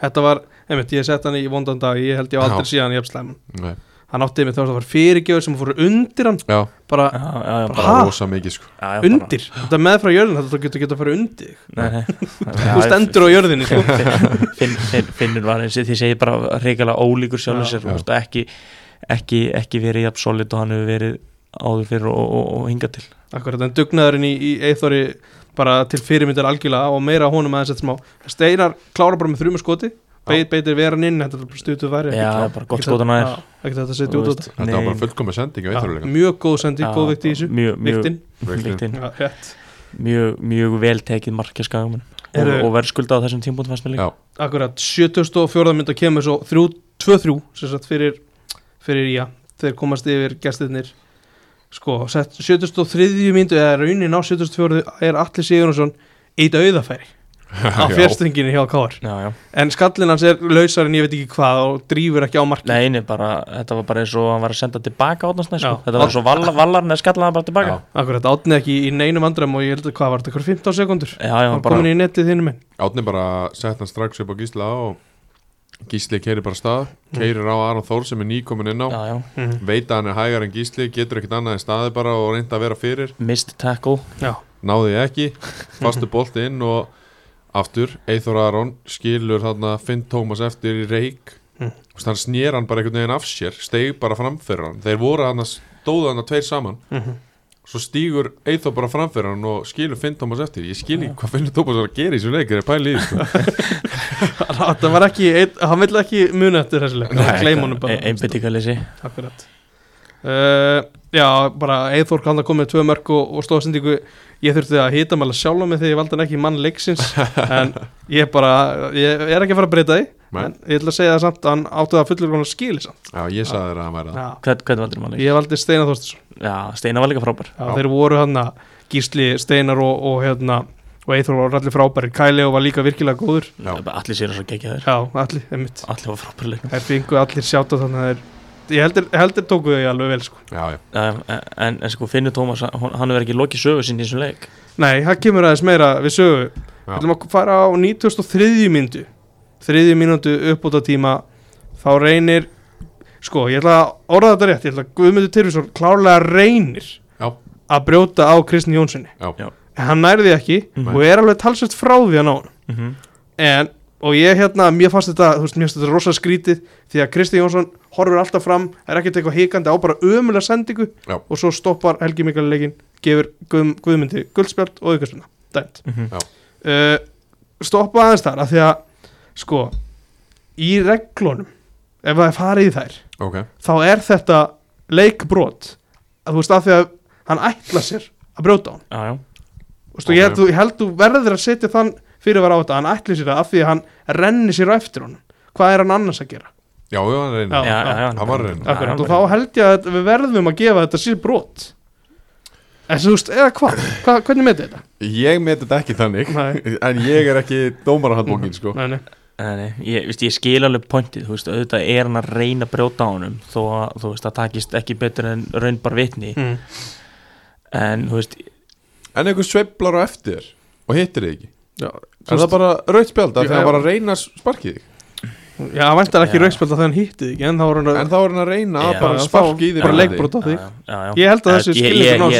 þetta var, einmitt, ég sett hann í vondan dag ég held ég aldrei síðan slæman Nei. Hann átti með þá að það var fyrirgjöður sem fóru undir hann. Já, bara já, já, bara Ha? rosa mikið sko. Já, já, undir, þetta með frá jörðin þetta getur getur að fara undir þig. bara, nei, nei. þú stendur á jörðinni sko. Finn, finn, finnur var eins og því segir bara reykjala ólíkur veist, ekki, ekki, ekki verið jafn solid og hann hefur verið áður fyrir og, og, og hinga til. Akkurat, en dugnaðurinn í, í Eithori bara til fyrirmyndar algjörlega og meira honum aðeins þetta smá. Steinar klára bara með þrjum skoti Beit, beitir veran inn, þetta er bara stutuð væri Já, bara gott skotan að þér. ekki þetta var bara fullkomið sending á Já, Eithor mjög góð sending, góð vikt í þessu mjög, mjög, viktin, Vigtin. viktin. já, rétt mjög, mjög vel tekið markja skagamun og, skuldað á þessum tímpúntum fannst mér líka Já. akkurat, 74. mynd að kemur svo 2-3 sem sagt fyrir fyrir já, þeir komast yfir gestirnir sko, sett 73. myndu eða raunin á 74. er Alli Sigurðarsson eitt auðafæri á Já. fjörstinginni hjá Káar já, já. en skallin hans er lausar en ég veit ekki hvað og drýfur ekki á marki Nei, nei, bara, þetta var bara eins og hann var að senda tilbaka átnarsnæð sko. Þetta var eins og vallar, vallarinn eða skallaði hann bara tilbaka. Akkurat, átni ekki í neinum andram og ég held að hvað var þetta, hvað 15 sekundur já, já, hann bara, komin í netið þínum minn Átni bara sett hann strax upp á Gísla og Gísli keirir bara stað keirir á Aron Þór sem er nýkomin inn á. Já, já, mm. veit að hann er hægar en Gísli getur ekkert annað en staði bara og reynda að vera fyrir. Missed tackle. Já, náði ekki, fastu bolti inn og aftur, Eithor Aron skilur þarna Finn Tómas eftir í reik Mm. mm. hann snér hann bara einhvern veginn af sér steig bara framfyrir hann, þeir voru hann stóðu hann tveir saman, mm svo stígur Eithor bara framfyrir hann og skilur Finn Tómas eftir, ég skil ekki hvað Finn Tómas var að gera í þessu leik, þeir er pælið sko. það var ekki ein, hann vill ekki muna eftir þessu leik Nei, gleym honum bara. einbyttingalessi akkurat uh, já, bara Eithor kann að koma með tvö mörg og, og stóðsendingu ég þurfti að hita maður sjálf mig þegar ég valdi ekki mann leiksins en ég bara, ég er ekki að fara að breyta því en ég ætla að segja það samt að hann áttu það fullur konar skili samt. Já, ég sagði þér að hann væri það. Hvern, valdur maður ég valdi Steinar Þorstinsson já, Steina var líka frábær. Já, Já. þeir voru hann að Gísli, Steinar og, og hérna og Eithor var allir frábæri, Kæli var líka virkilega góður. Já. allir sér þess að gegja þér já, allir, einmitt. Allir var frábær ég heldur, heldur tóku þau alveg vel sko. Já, já, en, en, en sko Finnur Tómas hann hefur ekki lokið sögu sín í þessum leik nei, það kemur aðeins meira við sögu við ætlum að fara á 93. myndu þriðju mínútu uppbúta tíma þá reynir sko, ég ætla að orða þetta rétt ég ætla að Guðmundur Tyrfisson klárlega reynir Já. að brjóta á Kristni Jónssoni en hann nærði ekki Mhm. og er alveg talsvægt frá því að ná hann mm -hmm. en, og ég hérna, mér fannst þetta þú veist, mér fannst þetta rosa skrítið því að Kristi Jónsson horfir alltaf fram er ekkert eitthvað hikandi á bara ömulega sendingu Já. og svo stoppar Helgi Mikael leikin gefur Guð, Guðmundi guldspjald og aukarsvinna dæmt. Uh, stoppa aðeins þar af því að sko í reglunum ef það er farið í þær ok. þá er þetta leikbrot. Að þú veist af því að hann ætla sér að brjóta á hann. Veist, og ég, held, þú- ég held þú verður að setja þann fyrir að vera á þetta hann ætli sér það af því að hann renni sér á eftir honum. Hvað er hann annars að gera? Já, já, Já, já, já, já, hann var. Akkurat, og þá held ég að við verðum að gefa þetta sér brot. En þú veist, eða hvað? Hva, hvernig með þetta? Ég met þetta ekki þannig Nei. En ég er ekki dómarahandbókin sko. Nei, nei, ég, veist, ég skil alveg pointið, þú veist, auðvitað er hann að reyna að brjóta á honum þó að, þú veist, það takist ekki betur en raunbar vitni. Mm. en, þú veist, En einhver sveiflar á eftir Og hittir þig ekki? Já, Er það bara rautt spjald af Já, Þegar hann já. var að reyna að sparkið þig já hann væntar ekki Já. raukspjöld að það hann hitti þig ekki En þá var hann að þá er hann að reyna að bara já, sparki þá- í þig bara leikbrot á þig. Ég held að þessi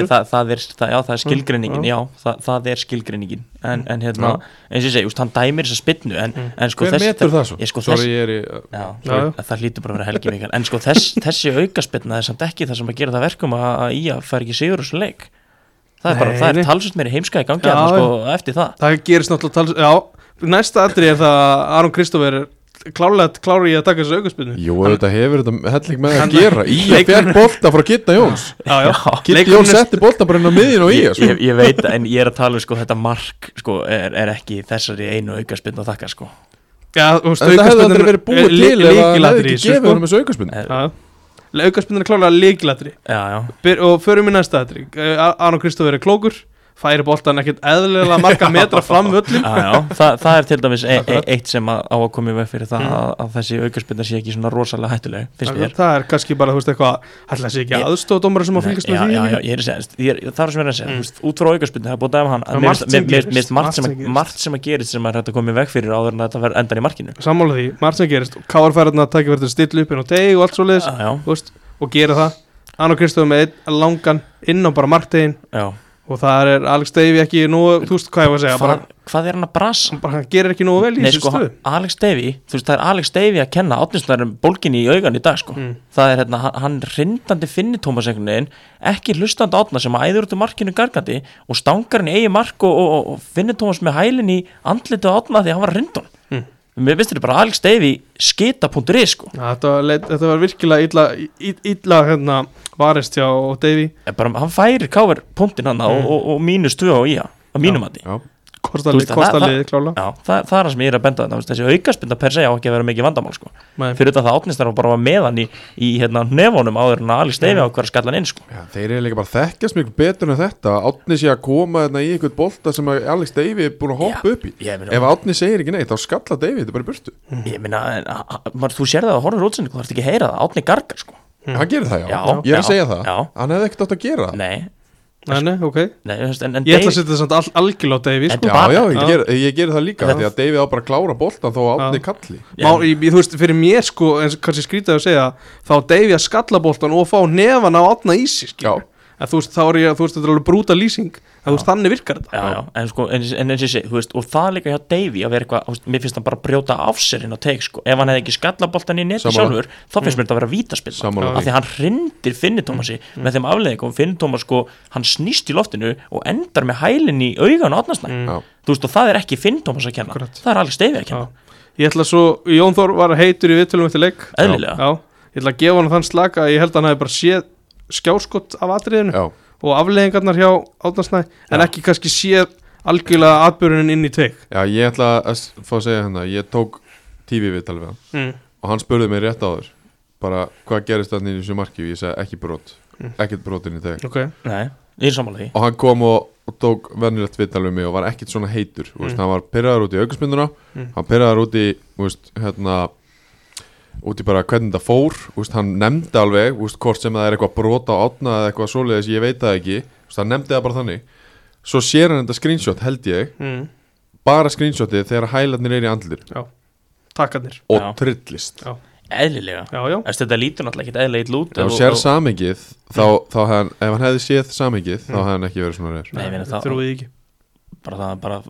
það, það, er, það, já, það er skilgreiningin, Já. það, það er skilgreiningin en, en hérna, eins og ég segi, hann dæmir þessa spinnu en, Mm. en sko Hver metur það svo? ég, sko, þess, ég er í það hlýtur bara að vera helgi mikil en sko þess, þessi aukaspinna er samt ekki það sem að gera það verkum að, það er bara, Nei, það nei. er talsvöld meiri heimska í gangi Já, þarna, sko, eftir það Það gerist náttúrulega tals Já, næsta aðri er það að Aron Kristófer er klárlega klári í að taka þessu aukaspinnu Jú, þetta hefur þetta helling með að gera Í að fjær bolta frá Gitta Jóns Já, já, Gitta Jóns setti bolta bara inn á miðin og í ég, sko. ég, ég veit, en ég er að tala um sko, þetta mark sko, er, er ekki þessari einu aukaspinna að þakka sko. Já, þú veist, verið er búið li- til ef að hann hefði ekki gefið sko. honum þessu aukaspinn Eh, Já, aukaspinnan er já, já, Og förum í næsta aðri Aron Kristófer er klókur Færi boltan ekkert eðlilega marga metra fram völlin já, já. Þa, það er til dæmis e, e, eitt sem að, á að koma í veg fyrir það Mm. að, að þessi aukaspinna sé ekki svona rosalega hættuleg mér Það er kannski bara, þú veist, eitthvað Ætla þessi ekki Ég- aðstofdómar sem að fylgast já, með því? já, já, ég er að segja, það er sem ég er að segja Mm. út frá aukaspinnu, það er búið að dæma hann Það margt sem að- gerist. sem að að þetta komið veg fyrir áður en þetta endar í markinu. Sammála því, margt sem gerist Káar og það er Alex Davey ekki nú, þú veist hvað ég var að segja Hvað, bara, hvað er hann að brasa? hann gerir ekki nú vel í þessu sko, stöðu Alex Davey, þú veist, það er Alex Davey að kenna átninsnærum bólginni í augan í dag, sko Mm. það er hérna, hann- rindandi finni Tómas einhvern veginn, ekki hlustandi átna sem að æður út úr markinu gargandi og stangar hann eigi mark og, og, og, finni Tómas með hælinn í andlitu átna því að hann var rindun. Mér finnst þetta bara Alex Davey skita.is sko. Þetta, þetta var virkilega illa, illa, hérna, varist hjá Davey En bara, hann færir káver punktin hann Mm. og, og, og mínus 2 á ía á mínum Þú kostalið, kostalið klála Já, það, það er það sem ég er að benda þetta þessi aukaspinda per se á ekki að vera mikið vandamál sko. Fyrir þetta það átnistar bara var með hann í, í hérna, nefonum áður en að Alex Davey á hver skallan inn sko. Já, þeir eru líka bara þekkjast miklu betur en þetta. Átni sé að koma þarna í einhvern bolta sem að Alex Davey er búin að hoppa Já, upp í. Ég meina- Ef Átni segir ekki neitt, þá skalla Davey þetta bara í burtu. Ég minna, þú sér það að horfur útsendingu, þú þarfst ekki að heyra það, átni gargar sko. Hann gerir það, já, Já, Ég er að já, segja það, já. hann hefði ekkert átt að gera það. Nei, Nei, nei, ok nei en, en Ég ætla að setja þetta samt all, algjörlega á Davey En sko. Já, já, ég, ger, ég gerir það líka. Því að Davey á bara að klára boltan þó að Átni kalli Má, ég, þú veist, fyrir mér sko eins og kannski skrítið að segja þá á Davey að skalla boltan og fá nefan á átna í sig skilur. Já. En þú veist, þá er ég, þú veist, þetta er alveg brúta lýsing. En þú veist, þannig virkar þetta. Já, já, en sko, en, en eins og ég segi, þú veist, og það líka hjá Davey að vera eitthvað, þú veist, mér finnst hann bara að brjóta af sér inn á teik, sko, ef hann hefði ekki skallaboltan í neti sjálfur, þá finnst mér þetta að vera vítaspill af því. hann hrindir Finni Tómasi með þeim afleðingum, Finni Tómas sko hann snýst í loftinu og endar með hælinn í augan og átnasnæ, Mm. Þú veist, og það er ekki Finn Tómas að kenna, Akkurat. það er Alex Davey að kenna. Ég ætla svo, Jón Þór var heitur í viðtölum eftir leik. Ég ætla að gefa hann þann slaka að ég held að hann hefði bara séð skjáskott af atriðinu Já, og afleðingarnar hjá átnarsnæ en Já. ekki kannski séð algjörlega atbyrjunin inn í teik já, ég ætla að fá að segja hérna Ég tók TV-viðtal við hann mm. Og hann spurði mig rétt áður Bara, hvað gerist þannig í þessu marki Og ég segi, ekki brot Mm. Ekkert brotin í þeg Ok, nei, ég er sammála því Og hann kom og, og tók venjulegt viðtal við mig Og var ekkert svona heitur mm. veist. Hann var pyrraður út í aukaspinduna Mm. Hann pyrraður út í, þú veist, hérna út í bara hvernig það fór veist, hann nefndi alveg, veist, hvort sem það er eitthvað brota á átna eða eitthvað svoleiðis, ég veit það ekki. Veist, hann nefndi það bara þannig. Svo sér hann þetta screenshot held ég mm. bara screenshotið þegar hælarnir er í andlir takkarnir. Og Já. trillist Já. eðlilega, Já, já, Þess, þetta lítur náttúrulega ekki eðlilega illa út ef hann sér og- samengið þá, þá hefði hann, ef hann hefði séð samengið þá Mm. hefði hann ekki verið svona reyður Nei, ég meina það- þrúið ekki. bara það bara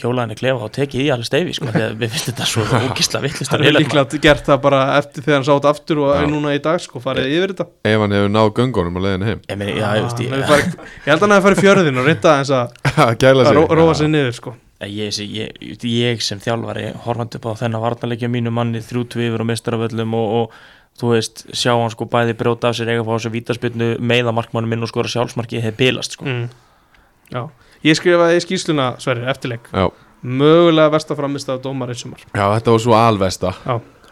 hjólaðinni klefa og tekið í alveg steifi sko, við finnst þetta svo ógisla vittlist Það er líklega gert það bara eftir þegar hann sá þetta aftur og er núna í dag sko, farið yfir þetta. Ef hann hefur náð göngunum á leiðinu heim. Ég, meni, já, ég, ég, hefur farið- Ég held að hann hefði farið fjörðin og reynda eins að róa sig niður sko. ég, ég, ég, ég sem þjálfari horfandi upp á þennan varnarleikja mínu manni þrjú tvifur og mistaraföllum og, og þú veist, sjá hann sko bæði brjóta af sér eiga fá þessu vítaspilnu meða markmannu minn og skora sjálfsmarki hefði bilast sko. mm. Já, ég skrifaði í skýsluna Sverrir, eftirleik Já. mögulega versta framist af dómar í sumar. Já, þetta var svo alvesta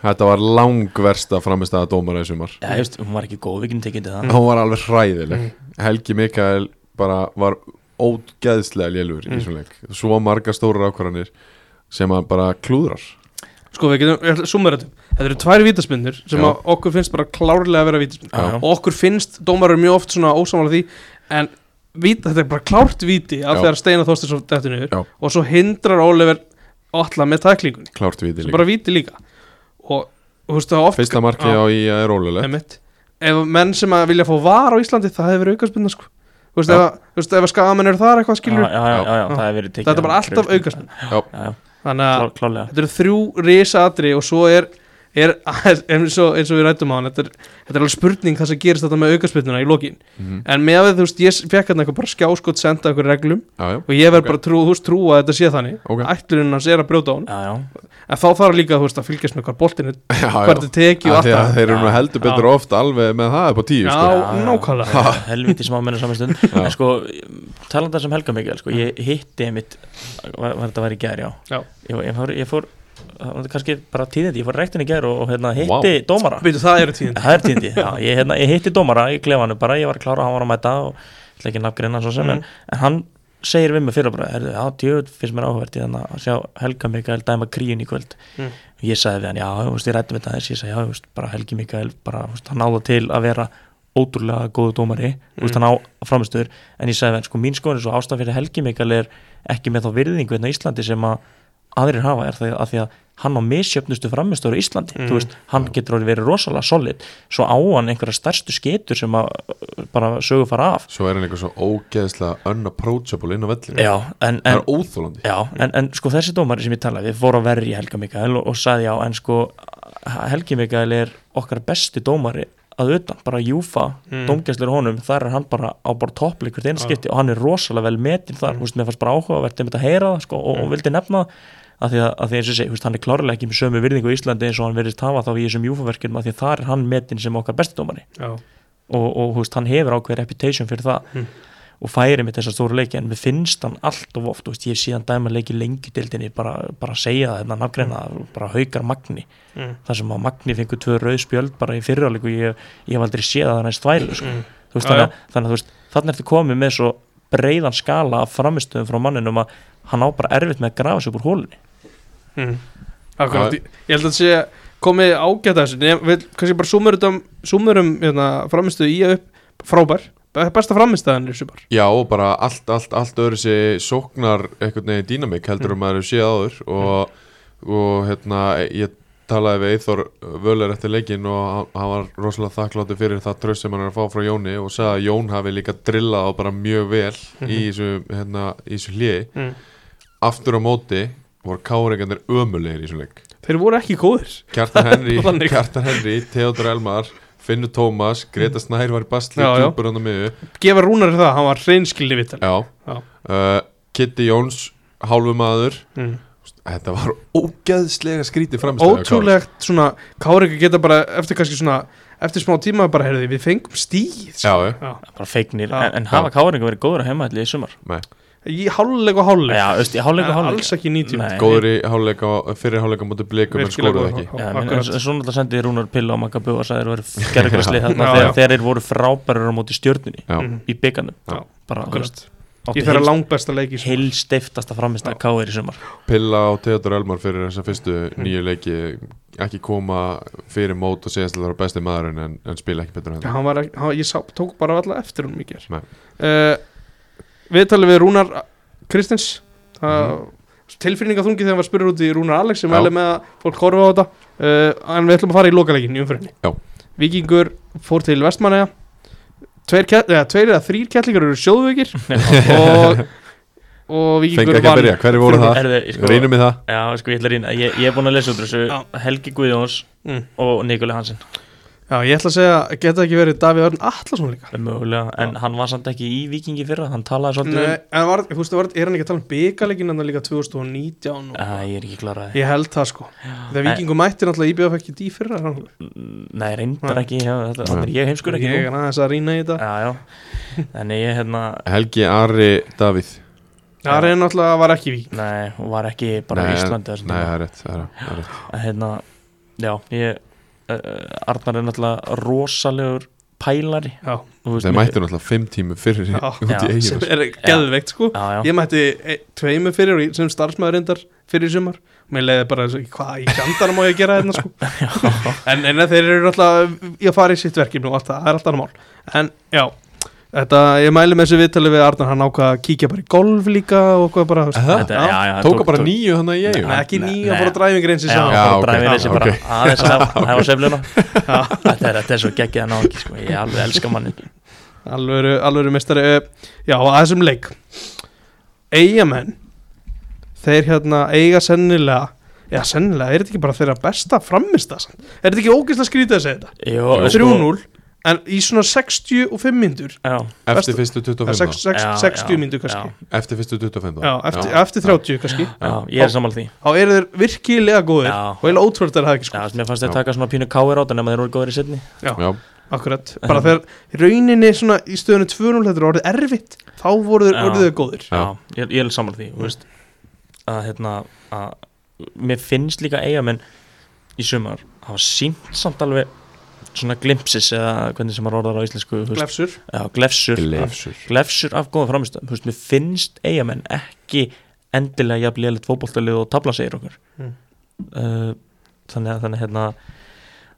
Þetta var langversta framistæða dómara í sumar. Já, just, hún var ekki góð, við getum tekið þetta Hún var alveg hræðileg. Helgi Mikael bara var ógeðslega lélur í þessum leik. Svo marga stórar ákvarðanir sem að bara klúðrar. Sko við getum, sumar þetta Þetta eru tvær vítaspinnur sem Já. að okkur finnst bara klárlega að vera vítaspinnur Já, já. og okkur finnst dómarar mjög oft svona ósamála því en vít, þetta er bara klárt víti af þegar Steinar Þorstinsson dettur niður Já. og svo hindrar Oliver alla með tæklingunni. Klárt sem líka. bara víti líka. Og þú veist það oft Fyrsta marki á í að er ólulegt ef menn sem að vilja fá var á Íslandi það hefur verið aukaspinna sko. Þú veist, ef, þú veist, ef að skagamenn eru þar eitthvað skilur já, já, já, Já. það hefur verið tekið þetta er bara alltaf já, þannig að þetta eru þrjú risaatri og svo er, er eins, og, eins og við rættum á hann þetta er, þetta er alveg spurning það sem gerist þetta með aukaspyrnuna í lokin. Mhm. en með að þú veist, ég fekk hérna eitthvað bara skjáskot senda eitthvað reglum Já, já, og ég verð Ok. bara trú, veist, trú að þetta sé þannig. Ok. Ætlurinn hans er að brjóta á hann Já, en þá þarf líka þú veist, að fylgjast með hvað boltinu Já, hvað já. þetta teki og allt það. þeir eru nú Já. heldur betur Já. oft alveg með það upp á tíu Já, sko. nákvæmlega. Helviti smá menn saman stund. En sko, talanda sem Helga Mikael sko, ég hitti einmitt var, var Ég, ég ég kannski bara tíðindi, ég fór rektin í gær og, og hérna, hitti Vá. dómara. Veitu, það eru tíðin það er tíðindi, já, ég, hérna, ég hitti dómara í klefanu bara, ég var að klára, hann var að mæta og ég ætla ekki nafngreina svo sem, Mhm. en, en hann segir við mig fyrir bara, herðu, já, djöð finnst mér áhvert í þannig að sjá Helga Mikael dæma kríun í kvöld. Mm. ég sagði við hann, já, þú veist, ég rætti með það þess, ég sagði, já, þú veist, bara Helgi Mikael bara, þú veist, hann náða til að vera ótrúlega góðu dómari, Mm. hann á framistöður, en ég sagði við hann, sko, mín skoðan er svo ástæð fyrir Helgi Mikael er ekki með þá virðingu hérna á Íslandi sem að aðrir hafa er það að því að hann á misjöfnustu framistöður á Íslandi, Mm. þú veist, hann getur orðið verið rosalega solid, svo á hann einhverja stærstu sketur sem að uh, bara sögu fara af Svo er hann eitthvað svo ógeðslega unapproachable inn á vellinu Já, en, Það en, er óþólandi Já, en, en sko þessi dómari sem ég talaði við fór að verja Helga Mikael og, og sagði já en sko Helgi Mikael er okkar besti dómari að utan, bara Júfa Mm. dómgæslir honum, þar er hann bara á bara einskipti og hann er rosalega vel metin þar, Mm. mm. mér fannst bara áhugavert um þetta að heyra það sko, og, og Mm. vildi nefna það að því að, að því eins og segi, hann er klárlega ekki með sömu virðingu í Íslandi eins og hann verðist hafa þá í þessum Júfa-verkjum að því að þar er hann metin sem okkar besti dómari. Já, og, og veist, hann hefur ákveð reputation fyrir það. Mm. og færi með þessar stóru leiki en við finnst hann allt of oft, veist, ég sé hann dæma leiki lengjudildinni, bara, bara segja það hérna nafngreina, bara haukar Magni. Mm. þar sem að Magni fengur tvö rauð spjöld bara í fyrirháleiku, ég, ég hef aldrei séð það næst þvælu, sko, Mm. þú veist, Já, þannig, að- þannig að ertu komið með svo breiðan skala af framistöðum frá manninum að hann á bara erfitt með að grafa sig úr hólunni Mm. Akkurat, ég, ég held að þetta sé komið ágætt að þessu. Við kannski bara sumurum, sumurum hérna, framistuð í að upp frábær, Be- besta framistaðan í sumar. Já, og bara allt, allt, allt öðru sér sóknar einhvern veginn dýnamik heldur um maður hefur séð áður. Og, og hérna, ég talaði við Eithor Völer eftir leikin og hann, var rosalega þakkláttur fyrir það tröst sem hann er að fá frá Jóni og sagði að Jón hafi líka drillað á bara mjög vel í þessu, hérna, í þessu hliði. Mm. aftur á móti voru káringarnir ömulegir í þessu leik Þeir voru ekki góðir Kjartan Henry. Kjartan Henry Theodor Elmar, Finnur Tómas Greta Snær var í já. djúpur hann á miðu Gefa rúnar það, hann var hreinskilni vittal Já, Já. Uh, Kitty Jóns hálfu maður mm. Þetta var ógeðslega skrítið framstæða Ótrúlegt svona, Kárika geta bara eftir kannski svona, eftir smá tíma bara heyrði, við fengum stíð Já, já. já. bara feiknir, Já. en, en hafa káringa verið góður að heimaðli í sumar Í háluleik og háluleik Já, veist, ég hálfleik og hálfleik. Alls ekki 90 Nei. Góður í hálfleika fyrir hálfleika mútið blikum en góður, ekki. svo náttúrulega sendiði Rúnar Pilla og Magabú og sagði þeir voru gerðgræsli þarna þegar, þeir voru frábærir á móti stjörnunni Já, Mhm. í byggarnum Já, bara, akkurat. veist, Í áttu þeirra heils- langbesta leik í sumar. heilstiftasta framist að káir í sumar. Pilla og Theodor Elmar fyrir þessa fyrstu nýju leiki ekki koma fyrir mót og segast að það var besti maðurinn en, en spila ekki betur en það hann var, ekki- hann, ég sá, tók bara alltaf eftir hún mikið Nei. uh, Við talum við Rúnar Kristins uh, Tilfinninga þungi þegar hann var spurður út í Rúnar Alex sem velið með að fólk horfa á þetta. Uh, En við ætlum að fara í lokaleikin í umfyrinni Já. Víkingur fór til Vestmanneja Tveir, eða, tveir eða þrýr kettlingar eru sjóðveikir og, og að byrja, hverju voru það? Sko, Reynum í það. Já, sko, ég rýna Ég, ég er búin að lesa út þessu. Já. Helgi Guðjóns mm. og Nikoli Hansen Já, ég ætla að segja, geta ekki verið Davíð Örn Allarsson líka? Mögulega, en hann var samt ekki í Vikingi fyrra hann talaði svolítið Nei, en var, þú veist, var, er hann ekki að tala um byggaleikin en það líka 2019 og, um Æ, ég er ekki klaraði Ég held það sko. Þegar Víkingur mætti náttúrulega íbjöða ekki dý fyrra er hann alveg. Nei, reyndar ekki já, þetta, Þannig er ég heimskur ekki Ég er aðeins að rýna í þetta. Já, já. Ég, hérna Helgi Ari Davíð. Er náttúrulega var ekki vík Nei, var ekki bara í Íslandi Nei, það er rétt, hérna Já, ég Arnar er náttúrulega rosalegur pælari. Mér- mættu náttúrulega fimm tímu fyrir Já. út í Já, sem er geðveikt sko. Já, já, Ég mætti e, tveimu fyrir og ég- sem starfsmæður reyndar fyrir sumar. Mér leiði bara eins og, hvað í kjandanum má ég gera þetta sko? En, en þeir eru í að fara í sitt verkefni og allt það, það er alltaf mál. En já, þetta, ég mæli með þessu viðtali við Arnar, hann ákvað að kíkja bara í golf líka og hvað bara. Þetta- já, já, Tóka bara nýju þannig í eigin Nei, ekki nýja, nei. fór að dræfing reyns í Já, saman Já, ok. þessi Já, bara ok. aðeins að hefa svefluna þetta er, þetta er svo geggið að ná ekki sko. ég alveg elska mannin alvöru, alvöru mestari Eh, Já, að þessum leik Eigamenn Þeir hérna eiga sennilega Já, sennilega, er þetta ekki bara þeirra besta framist það Er þetta ekki skrítið að segja þetta? Jó, sko, 3-0, en í svona 65 myndur já, Eftir fyrstu 25 þá. 60 myndur kannski já, Eftir fyrstu 25 þá. Já, eftir, eftir 30 kannski já, ég er sammála því Þá eru þeir virkilega góðir Já. Og eiginlega ótrúlega það ekki já, sko mér fannst þeir Já. taka svona pínu káir á þetta nema þeir voru góðir í setni Já, Já, akkurat Bara þegar rauninni svona í stöðunni 2-0 Þetta er orðið erfitt Þá voru þeir Já. orðið þeir góðir Já. já, ég, ég er sammála því þú veist, að hérna að mér finnst líka eigamenn í sumar hafa sínt samt alveg svona glimpsis eða hvernig sem maður orðar á íslensku Glefsur. Já, glefsur. Af, glefsur glefsur af góða framistöðum þú veist, mér finnst eigamenn ekki endilega jafn lélitt fótboltalið og tabla segir okkur. Mm. uh, þannig að þannig hérna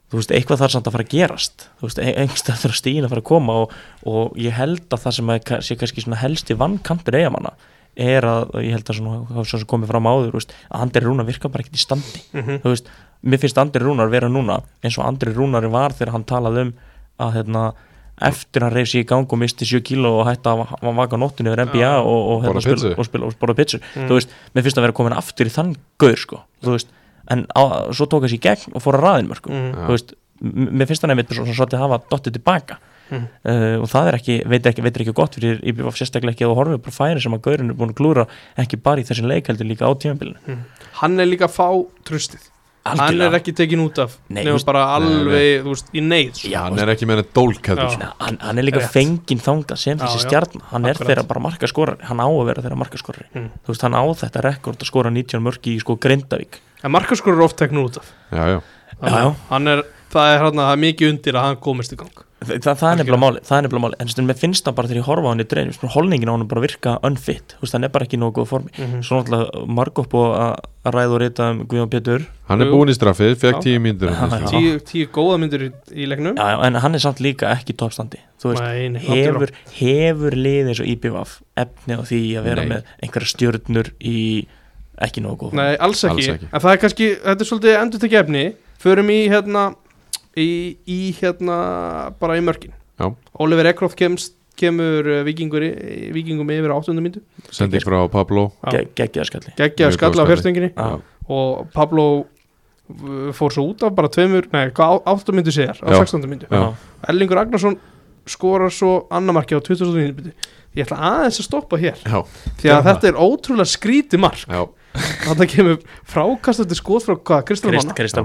þú veist, eitthvað þarf samt að fara að gerast. Þú veist, einhverstað þarf stíðin að fara að koma og, og ég held að það sem að sé kannski svona helsti vannkantur eigamanna er að, ég held að svona, það komið fram áður, veist, að Andri Rúnar virkar bara ekkert í standi, Mhm. þú veist mér finnst Andri Rúnar vera núna eins og Andri Rúnar var þegar hann talaði um að hérna, eftir hann reyf sér í gang og misti 7 kíló og hætti að va- vaka nóttinu yfir NBA Já. og, og, hérna, spila, pizzu. og, spila, og borða pizza Mm. þú veist, mér finnst að vera komin aftur í þann gaur sko, þú veist, en á, svo tók þessi í gegn og fór að raðin mörgum Mm. Þú veist, mér finnst hann einmitt svona svolítið hafa dottið tilbaka Mm. uh, og það er ekki, veit ekki, veit ekki gott fyrir IBF sérstaklega ekki að þú horfið bara færi sem að gaurinn er búin að glúra ekki bara í þessum leik heldur líka á tímabilinu Hann er líka að fá tröstið Hann er ekki tekin út af Nefnum bara Nei, alveg, þú veist, í neyð sko. Já, Hann er ekki með henni dólkæður sko. Hann, hann er líka Rétt. fenginn þangað sem þessi stjarn hann er Akkurat. þeirra bara markaskorari, hann á að vera þeirra markaskorari Mm. þú veist, hann á þetta rekord að skora 19 mörki í sko Grindavík En markaskorur er oft teknur út af Já, já Já, já. Hann er, það er hérna, það er mikið undir að hann komist í gang það, það er nefnilega máli, það er nefnilega máli en stundum, mér finnst það bara þegar ég horfa á hann í drein holningin á hann bara virka unfit þú veist, hann er bara ekki í nógu góð formi Mhm. svo náttúrulega margópp og að að ræða og rita um Guðjón Pétur Hann er búin í straffið, fekk tíu já. tíu, tíu góða myndir í, í leiknum já, já, en hann er samt líka ekki í toppstandi þú veist, í hefur, hefur liðið eins og IBVF efni á því að vera Nei. með einhverja stjörnur í ekki nógu góð formi. Nei, alls ekki. Alls ekki. En það er kannski, þetta er svolítið endur tekið efni Förum í hérna í, í hérna bara í mörkin Já. Oliver Ekroft kemst, kemur uh, vikingur, vikingum yfir á 8. myndu Sending frá Pablo Já. Ge- geggjaðaskalli Geggjaði Mjög skalla á Já. og Pablo uh, fór svo út af bara tveimur, nei, hvað 8 myndu sér á. 16. myndu Já. Erlingur Agnarsson skorar svo annamarki á 20. myndu Ég ætla aðeins að stoppa hér Já, því að Já. þetta er ótrúlega skríti mark já, Þetta kemur frákastandi skot frá hvað, Kristján Krist,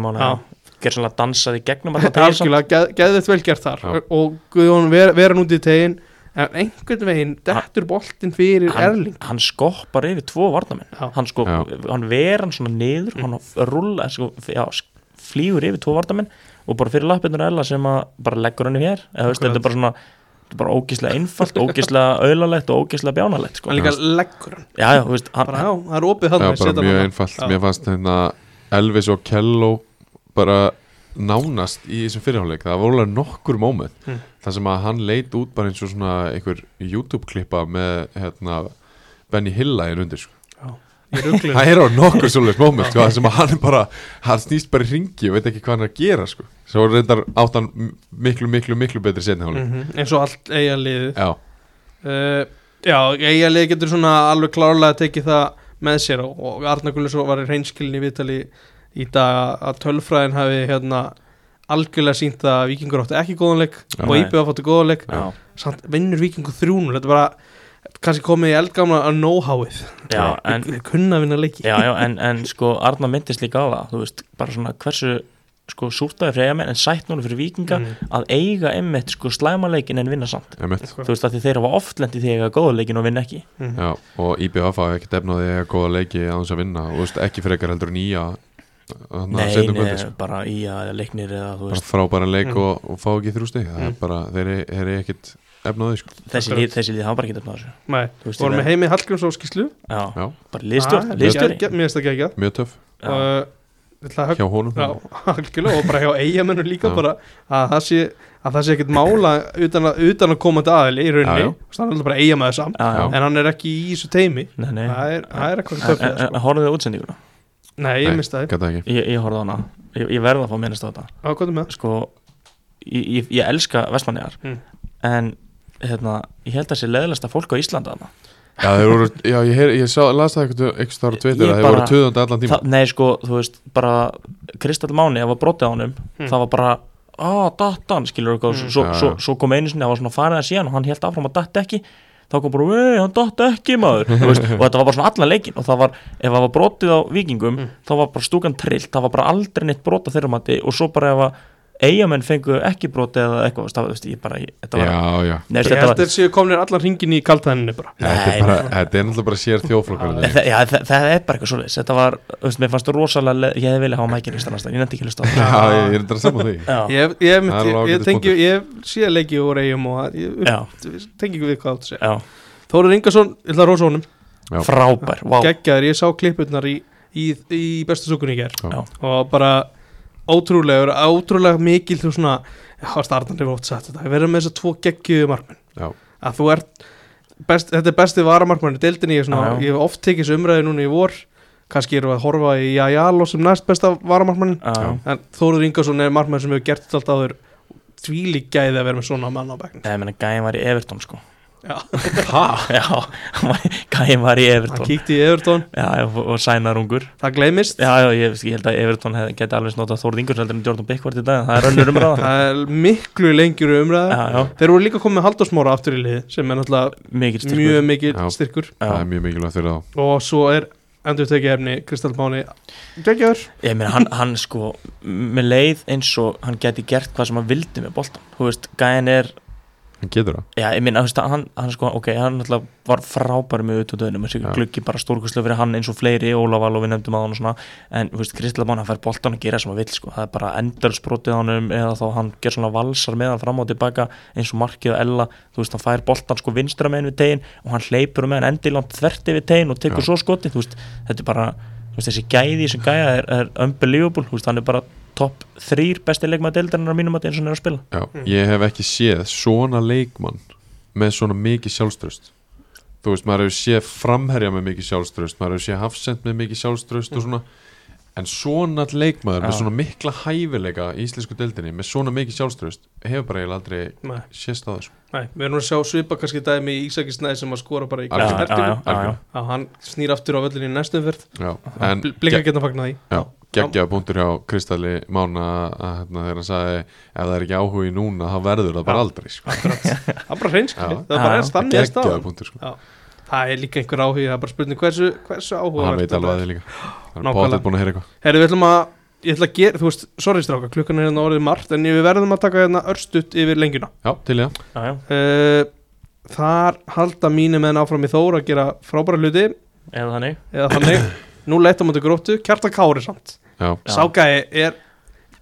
Gerð svona dansaði gegnum tegin samt. Algjörlega, geð, geðið vel gert þar. Já. og Guðjón ver, vera núti í tegin en einhvern veginn dettur boltinn fyrir hann, Erling. hann skoppar yfir tvo varnamenn. Hann, sko, hann ver hann svona niður hann rulla, sko, já, flýgur yfir tvo varnamenn og bara fyrir lappinur Ella sem að bara leggur henni hér. Eða þetta er bara svona þetta er bara ógíslega einfalt, ógíslega auðlalegt og ógíslega bjánalegt sko. hann líka leggur hann. Já, já, veist, hann, bara já, það er opið hann já bara mjög einfalt. Mér fannst hérna Elvis og Kello bara nánast í þessum fyrirháleik það voru alveg nokkur moment Mm. þar sem að hann leit út bara eins og svona einhver YouTube-klippa með hérna Benny Hillagin undir sko. það er á nokkur svolítið moment sko, sem að hann bara, hann snýst bara í ringi og veit ekki hvað hann er að gera sko. svo reyndar átt hann m- miklu, miklu, miklu betri setni háleik Mhm, eins og allt eiga liðið Já, uh, já, eiga liðið getur svona alveg klárlega tekið það með sér og, Arna Gullisson var í reynskilin í vitali í dag að tölfræðin hafi hérna algjörlega sínt að vikingur áttu ekki góðanleik Já. og IBF áttu góðanleik já, samt vinnur vikingur þrjúnur þetta er bara kannski komið í eldgamla að know-howið. Já, en, Þeir kunna vinna leiki. Já, já, en, en sko Arna myndist líka á það, þú veist, bara svona hversu sko súrtaði fyrir eigamenn en sætt núna fyrir vikinga Mm. að eiga einmitt sko slæmaleikin en vinna samt. Emitt þú veist að því þeir hafa oft lendi því að eiga góða leikin og vinna ekki. Já, og IBF hafa ekki defnaði að góða leiki að hans að vinna. Og þú veist, ekki frekar heldur nýja Nei, nei, sko. bara í að leiknir eða þú bara veist. frábæra leik Mm. og, og fá ekki þrjú stig. Það er Mm. bara, þeir eru- ekkit efnaði sko. þessi lið, þessi lið hafa bara ekki þetta þessu Nei, veist, vorum ég með heimi Hallgríms og skýslu Já, Já. bara liðstjórn, Mér finnst það ekki ekki mjög að högg hjá honum. Og bara hjá eigamennur líka bara að það sé að það sé ekkert mála utan að, utan að koma til aðili í rauninni þannig er alltaf bara eigamæður samt Já, já, en hann er ekki í þessu teimi nei, nei. Það er, það er eitthvað en- sko. en Horfðu þið á útsendinguna? Nei, ég misti það Ég, ég horfði á hana, ég, ég verða að fá minnast á þetta Á, hvað er með? Sko, ég, ég, ég elska Vestmanniðar Mm. En, hérna, ég held að það sé leðilegsta fólk á Íslanda þarna já, þeir voru, já ég, heyr, ég sá, las það eitthvað eitthvað stára Ég- tveitir að þeir bara- voru töðandi allan tíma Þa, Nei, sko, þú veist, bara Kristall Máni, það var brotið á honum Mm. Það var bara, á, dattan, skilur mm. Mm. svo, Já, svo, já. svo kom einu sinni, það var svona farið að síðan og hann held áfram að datt ekki þá kom bara, vei, hann datt ekki maður veist, og þetta var bara svona allan leikin og það var, ef það var brotið á vikingum Mm. þá var bara stúkan trillt, það var bara aldrei neitt brot á þeirra mati og svo bara ef að eigamenn fengu ekki brotið eða eitthvað, það, veist, ég bara, ég, þetta var já, já. Nei, Ég þetta held að séu kominir allan hringin í kaltæðinni bara. Þetta er, þetta er náttúrulega bara sér þjóflokkar það, það er bara eitthvað svoleiðis. Þetta var, þú veist, mér fannst þú rosalega leð, Ég hefði viljað hafa mækinn í stannast Ég nefndi ekki að hlusta á já, það. ég er þetta að saman því. Ég, ég, ég, Það ég, ég, ég sé leiki úr eigum og að- ég tengi ekki við hvað þú segja. Já, Þóður Ingarsson, ég ætla að rosa honum. Já. frábær Vá, geggjaður, ég sá klippurnar í, í, í bestu sukunni í ger Já. og bara ótrúlegur, ótrúlega mikil þú svona, já, startan hefur oft sagt þetta, að vera með þess að tvo geggjuðu markmenn Já. að þú ert best, þetta er besti varamarkmenn í deildinni, ég, er svona, Já, já. ég hef oft tekið þessu umræði núna í vor kannski erum við að horfa í Jajalo sem næst besta varamarkmenn já, en Þóður Ingarsson er markmenn sem hefur gert þetta alltaf áður þvílík gæði að vera með svona mann á menn gæðin var í Everton sko Já. ha? Já, hann var- í hann Everton kíkti í Everton, Já, já, og, og sænar ungur. Það gleymist. Já, já, ég, ég held að Everton hef, geti alveg snotað Þórð Ingur heldur en Jordan Bickwart í dag Það er önnur umræða. Það er miklu lengjur umræða. Já, já, þeir voru líka komið með Halldórsmóra aftur í lið sem er náttúrulega mikið styrkur. mjög mikið Já. styrkur. Það Já, er mjög mikilvægt fyrir þá. Og svo er endur tekið efni Kristall Máni. Gekkjaður. Ég meina hann, hann sko með leið eins og hann geti gert hvað sem hann vildi með boltan Þú veist, gæðin er hann getur það Já, ég minna, hann, hann sko, ok, hann náttúrulega var frábæri með auðvitaðunum, þessi Já. gluggi bara stórkustlega fyrir hann eins og fleiri, Ólafal og við nefndum að hann og svona, en, þú veist, Kristla Bán, hann fær boltan að gera sem hann vill, sko, það er bara endalsbrotið honum eða þá hann ger svona valsar með hann fram og tilbaka eins og markið og Ella, þú veist, hann fær boltan sko vinstra með hann við tegin og hann hleypur með hann endilangt þvert yfir tegin og tekur svo skotið, þú veist, þetta er bara, þú veist, topp þrýr besti leikmaður deildarinnar á mínum að eins og hann er að spila. Já, Mm. ég hef ekki séð svona leikmann með svona mikið sjálfströst þú veist, maður hefur séð framherja með mikið sjálfströst, maður hefur séð hafsend með mikið sjálfströst og svona. En svona leikmaður með svona mikla hæfileika í íslensku deildinni með svona mikið sjálfströst hefur bara eiginlega aldrei Nei, sést á þessu. Nei, við erum að sjá svipa kannski dæmi í Ísaki Snæði sem að skora bara í að hann snýr aftur á völlinni í næstum fyrr Já, en Blika geta fagnað því Já, geggjaða punktur hjá Kristalli Mána að hérna, þegar hann sagði ef það er ekki áhugi núna þá verður það bara aldrei sko. það er bara hreinskili, Já. það er bara er stannið punktur sko. það er líka einhver áhugi, það er bara spurning hversu, hversu og áhuga hann veit alveg að þið líka. Hann er bótið búin að heyra eitthvað. Herri, við ætlum að, ég ætla að gera, þú veist, sorry stráka, klukkan er hérna orðið margt en við verðum að taka hérna örstutt yfir lengjuna. Já, til í Já, já, uh, Þar halda mínu menn áfram í Þór að gera frábæra hluti. Eða þannig. Eða þannig, nú leitt á mútið gróttu Kjartan Kári samt. Ságæi er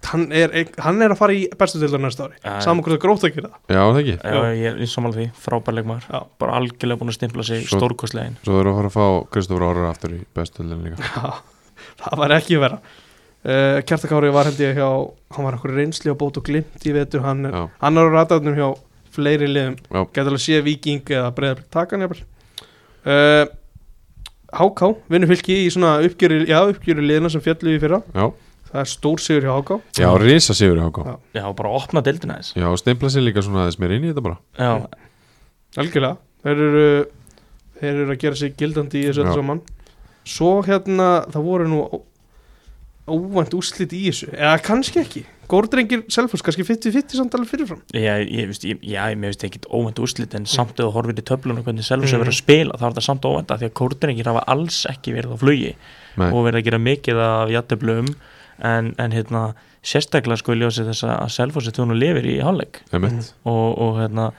hann er, hann er að fara í bestu til næsta ári, saman hvort það grótt að gera það. Já það ekki. Já, ég er í samanlega því, frábær leikmaður. Já. bara algjörlega búin að stimpla sig stórkostlegin Svo verður að fara að fá Kristofur Árar aftur í bestöldin líka. Já, það var ekki vera. Uh, Kjartan Kári var held ég hjá hann var okkur reynsli á bót og glimt í vetur. Hann er, er á rataðnum hjá fleiri liðum. Geta alveg sé viking eða breyðar takan jafnvel. Uh, HK vinnur fylki í svona uppgjöri já, uppgjöri liðina sem fjallu í fyrra. Já, það er stór sigur hjá HK já risa sigur í háká. Já. Já, bara opna deildina þess Já, og steimpla sér líka svona aðeins mér inn í þetta bara. Já, algjörlega. Þeir eru, þeir eru að gera sig gildandi í þessu öllu Já. saman. Svo hérna það voru nú óvænt úslit í þessu. Eða kannski ekki. Górdrengir Selfoss kannski 50-50 samt alveg fyrirfram. Ég, ég, veist, ég, já, mér finnst ekki óvænt úrslit en samt ef þú horfir í töflunum hvernig Selfos Mm. hefur verið að spila þá er þetta samt óvænt af því að kórdrengir hafa alls ekki verið á flugi Nei, og verið að gera mikið af jætteblum en, en hérna sérstaklega sko í ljósi þess að Selfos er tjónu lifir í hálfleik. Og, og hérna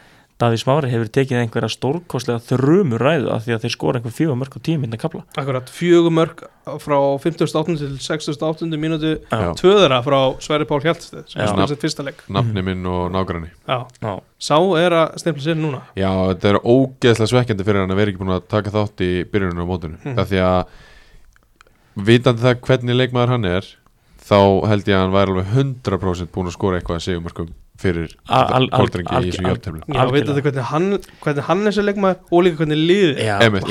Davíð Smári hefur tekið einhverja stórkostlega þrumur ræðu af því að þeir skora einhver fjögur mörg á tíu minna kapla Akkurat, fjögur mörg frá 58. til 68. mínútu Já. Tvöðara frá Sverri Pál Hjaltsteð sem er spilsett fyrsta leik nafni minn og nágranni Já. Já, Sá er að stempla sér núna Já, þetta er ógeðslega svekkjandi fyrir hann að vera ekki búin að taka þátt í byrjunum á mótinu Mhm. Það því að vitandi það hvernig leikmaður hann er þá held ég að hann væri alveg 100% búin að skora eitthvað að segumörkum fyrir al- í þessu jöfntöflu Já, Algjörlega. veit þetta hvernig hann, hvernig hann er sér leikmaður og líka hvernig liðið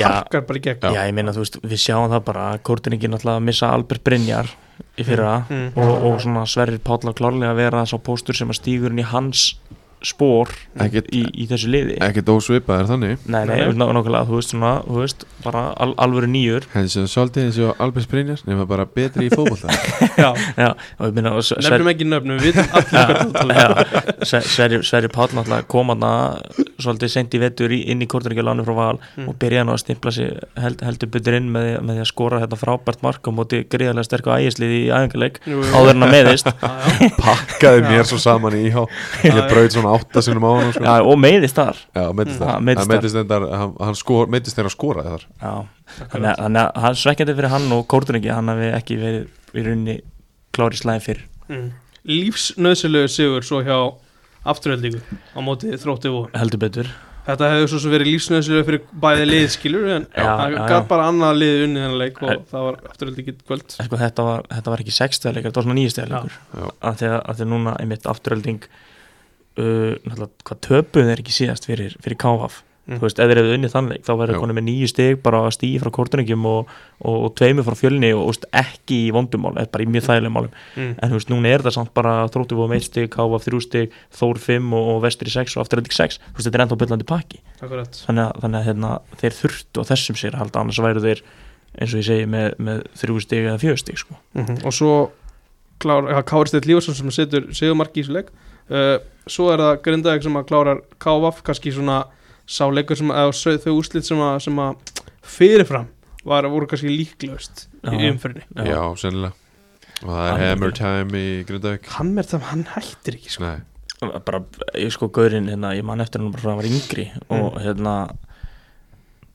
harkar bara í gegn. Já, ég meina þú veist, við sjáum það bara Kortiniki náttúrulega að missa Albert Brynjar í fyrra Mm. og, og svona Sverrir Páll að klárlega vera sá póstur sem að stígur inn í hans spór Ekkert- í, í þessu liði Ekkert ósvipað er þannig Nei, nei, Nei. ná- nákvæmlega, þú veist svona, þú veist, bara al, alvöru nýjur Henni sem svolítið eins og Albert Brynjar nema bara betri í fótbolta Já, Já, og ég meina, og Sver- nefnum ekki nöfnum, við vitum um. Sverrir Sverri Páll náttúrulega kom hann svolítið sent í vetur í, inn í Kortiniki frá val Mm. og byrjaði hann að stimpla sig held, heldur betur inn með, með því að skora þetta frábært mark á móti gríðarlega sterku ægislið í æfingarleik Jú, jú. áður en að meðist Já, já. Pakkaði mér svo saman í Ég Já, já. Svona átta sinum á hann sko. Já, og meðist þar. Já, meittist Mm. þar. meiddist Hann meiddist endar Hann, hann skor, meiddist þeirra að skora þar. Já, þannig að, þannig að hann svekkjandi fyrir hann og Kortiniki, hann hafi ekki verið í rauninni klári slæði fyrir Mm. Lífsnöðsilegu sigur svo hjá afturheldingu á móti þrótti og heldur betur. Þetta hefur svo sem verið lífsnöðsilegu fyrir bæði lið skilur en það gaf bara annað lið unnið þennan leik og það var afturheldingi kvöld. En sko, þetta, var, þetta var ekki sextæðleikar, þetta var svona nýjastæðleikur Já. að því að, að því að núna einmitt afturölding uh, hvað töpuð er ekki síðast fyrir, fyrir KVF Mm. þú veist, ef þeir hefðu unnið þannleik þá verður konið með nýju stig bara að stíði frá kortuningum og, og, og tveimur frá fjölni og, og ekki í vondumál, eða bara í mjög þægilegum málum mm. en þú veist, núna er það samt bara þróttu fóðum 1 stig, KVF 3 stig, Þór 5 og, og Vestri 6 og afturölding 6 þú veist, þetta er ennþá byllandi pakki Akkurat þannig að, þannig að hérna, þeir þurftu á þessum sér halda, annars væru þeir eins og ég segi með, með 3 stig eða 4 stig sko. -hmm. Og svo klár, Steinn Lífarsson sem setur sigurmarki í þessu leik uh, Svo er það Grindavík sem að klárar KVF kannski svona sá leikur sem að eða þau úrslit sem að, sem að fyrirfram var, voru kannski líklaust í Já. umferðinni. Já. Já, sennilega. Og það er Hann- hammer time í Grindavík. Hann er það, hann hættir ekki sko. Nei, bara, ég sko, gaurinn, hérna, ég man eftir hann bara frá að hann var yngri og hérna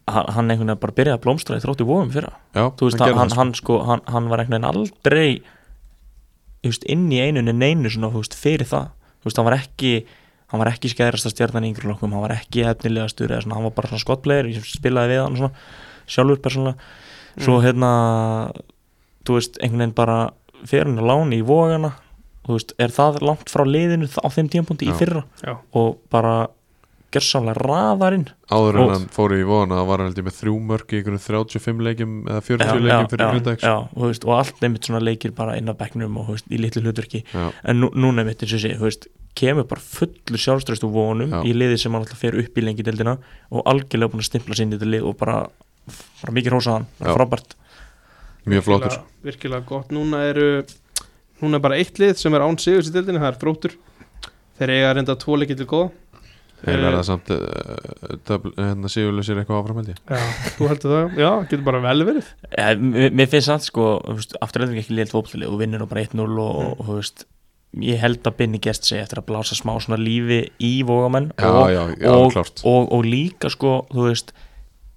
hann, hann einhvern veginn bara byrjaði að blómstra í þróttu vóum fyrra. Já, veist, hann, það, hann, sko, hann, hann var einhvern veginn aldrei veist, inn í einunni neinu svona, veist, fyrir það þú veist, hann var ekki hann var ekki skæðrasta stjarnan í yngri lokkum hann var ekki efnilega stur eða svona, hann var bara svona skottplegir, ég spilaði við hann svona, sjálfur persónulega. Svo hérna þú veist, einhvern veginn bara fyrir hann að láni í vógana þú veist, er það langt frá liðinu á þeim tímapunkti í fyrra? Já. og bara gersamlega raðarinn. Áður en hann fór í vona Það var held ég með þrjú mörg í einhvern 35 leikjum Eða 40 já, leikjum fyrir veist, og allt nefnt svona leikir bara inn á bekknum og veist, í litlu hlutverki. Já, en nú, núna nefnt eins og sé, þú veist kemur bara fullur sjálfströst og vonum Já. í liði sem hann alltaf fer upp í lengi deildina og algjörlega búin að stimpla sinni þetta lið og bara, bara mikið bara frábært. Mjög flottur. virkilega, virkilega gott. Núna eru Núna er bara eitt lið sem er án sigurs í deildinni Það er þróttur. Þeir eiga reynda tvo leikið til góða Þeir Eh, verða samt uh, Hérna sigurlausir eitthvað áfram held ég. Já, þú heldur það Já, getur bara vel verið. Ja, mér, mér finnst það sko, þú afturlega ekki liðt fótbolli og vinnur nú bara 1-0 og, og, og þú veist ég held að Binni gest sig eftir að blása smá svona lífi í vógamenn Já, og, og, klárt. og, og líka sko, þú veist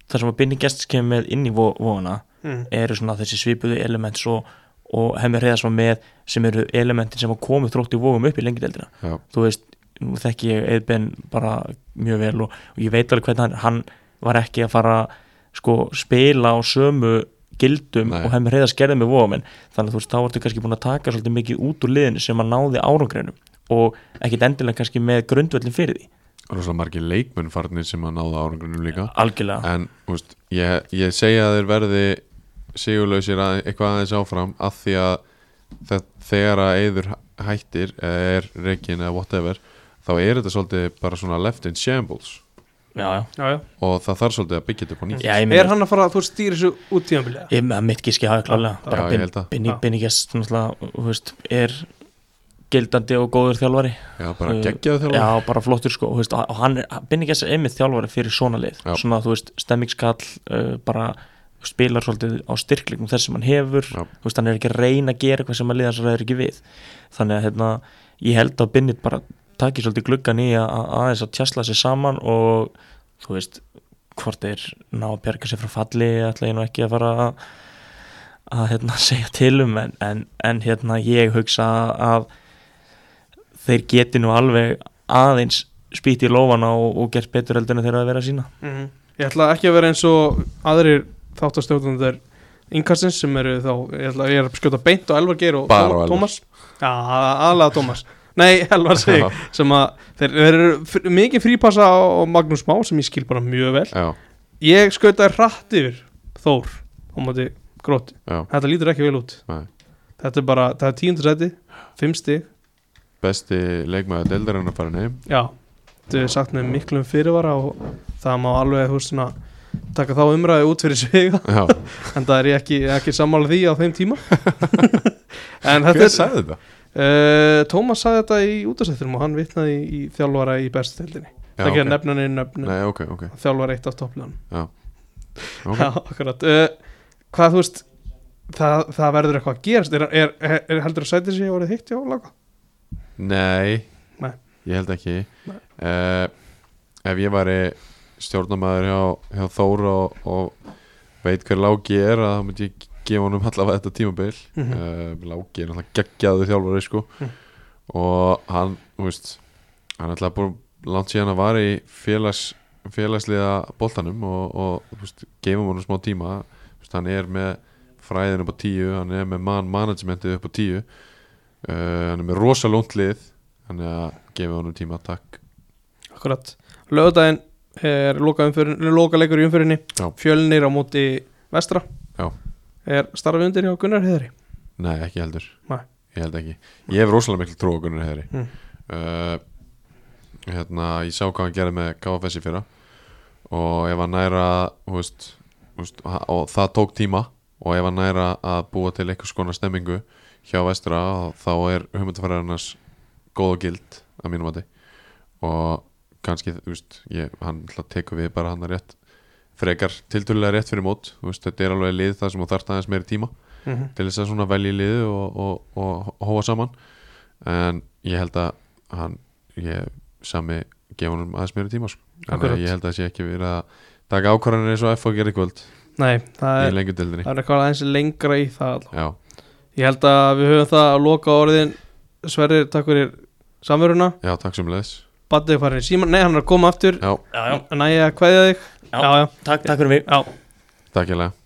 það sem að Binni gest kemur með inn í vógana mm. eru svona þessi svipuðu element svo, og hemmir reyða svona með sem eru elementin sem hafa komið þrótt í vógum upp í lengi deildina. Þú veist, nú þekki ég Eðben bara mjög vel og, og ég veit alveg hvernig hann, hann var ekki að fara sko spila á sömu gildum Nei. og hemmir reyða skerðið með vógum þannig að þú veist, þá ertu kannski búin að taka svolítið mikið út úr liðinu sem að náði árangreinum og ekkit endilega kannski með grundvöllin fyrir því, rosalega margir leikmenn farnir sem að náða árangrunum líka. Algjörlega. En, veist, ég, ég segja að þeir verði sigurlausir að, eitthvað aðeins áfram af því að þe- þegar að eyður hættir er reikin eða whatever þá er þetta svolítið bara svona left in shambles já, já. Já, já og það þarf svolítið að byggja þetta upp á nýtt Já, Er hann að fara að þú stýra þessu út tíðanbilið? Ég með mitt gíski hafi klálega bara ég Bin- held það. Binni, Já. Binni Gest náttúrulega, þú veist, er gildandi og góður þjálfari Já, bara geggjaðu þjálfari Já, bara flottur sko, þú veist, og hann er, einmitt þjálfari fyrir svona lið Já. svona, þú veist, stemmingskall uh, bara spilar svolítið á styrkleikum þess sem hann hefur, veist, hann er ekki að reyna að gera eitthvað sem að liða hans ræður ekki við þannig að, hérna, ég held að Binni bara taki svolítið gluggan í að að- aðeins að tjastla sér saman og þú veist hvort þeir ná að bjarga sér frá falli ætla ég nú ekki að fara að, að hérna, segja til um en, en, en hérna ég hugsa að þeir geti nú alveg aðeins spýtt í lófana og, og gert betur heldur en þeir að vera sína Mhm. Ég ætla ekki að vera eins og aðrir þáttastjóðundir innkastins sem eru þá, ég ætla ég er að skjóta beint og Elvar Geir og. Tómas Já, aðlega Tómas Nei, Elvar Já. sem að þeir, eru mikið frípassa á Magnús Má sem ég skil bara mjög vel. Já, Ég skautaði hratt yfir Þór á móti gróti já, Þetta lítur ekki vel út. Nei. Þetta er bara, það er tíundur seti, fimm stig. Besti leikmaður deildarinn að fara heim. Já, þetta er sagt með miklum fyrirvara og það má alveg svona taka þá umræði út fyrir sviga Já, en það er ég ekki, ekki sammála því á þeim tíma. En þetta hver er sagði þetta? Uh, Tómas sagði þetta í útastættinum og hann vitnaði í, í þjálfara í bestildinni Já, það ok. gerir nefnan í nöfnu Nei, ok, ok, þjálfara eitt af akkurat. Uh, Hvað þú veist það, það verður eitthvað að gerast. Er, er, er, er heldur að sæti sig orðið hitt já, laga? Nei, Nei. ég held ekki. Uh, Ef ég væri stjórnamaður hjá, hjá Þór og, og veit hver Láki er að þá myndi ég gefa honum allavega þetta tímabil mm Mhm. Láki er náttúrulega geggjaðu þjálfari sko Mhm. og hann, veist hann er alltaf búin langt síðan að vara í félags, félagsliða boltanum og, og veist, gefum honum smá tíma veist, hann er með fræðin upp á tíu hann er með man managementið upp á tíu uh, hann er með rosa lónt lið þannig að gefa honum tíma takk Akkurat Lögudaginn er loka, leikur í umfyrinni. Fjölnir á móti vestra Já. Er starfið undir hjá Gunnar Heiðri Nei, ekki heldur. Nei. Ég held ekki. Ég hef rosalega mikil trú á Gunnar Heiðri Mm. uh, Hérna, ég sá hvað hann gerði með KFS í fyrra. Og ef hann næra veist, veist, og það tók tíma. Og ef hann næra að búa til einhvers konar stemmingu hjá vestra þá er hugmyndafæriðarnas góð og gild að mínum mati. Og kannski, þú veist, ég, hann tekur við bara hann að rétt frekar tiltölulega rétt fyrir mót. Veist, þetta er alveg lið það sem þú þarft aðeins meiri tíma mm -hmm. til þess að velja í liðu og, og, og hóa saman. En ég held að hann ég sami gefa honum aðeins meira tíma sko. ég held að það sé ekki verið að taka ákvarðanir eins og F og gerði í kvöld Nei, það er, það er eitthvað aðeins lengra í það Ég held að við höfum það að loka orðin. Sverrir, takk fyrir samveruna. Já, takk sem leðis Baddi farin í síman, nei hann er að koma aftur. Já, Já, já, Næja, kveðja þig. Já. já, já, takk, takk fyrir mig. Já. takk ég lega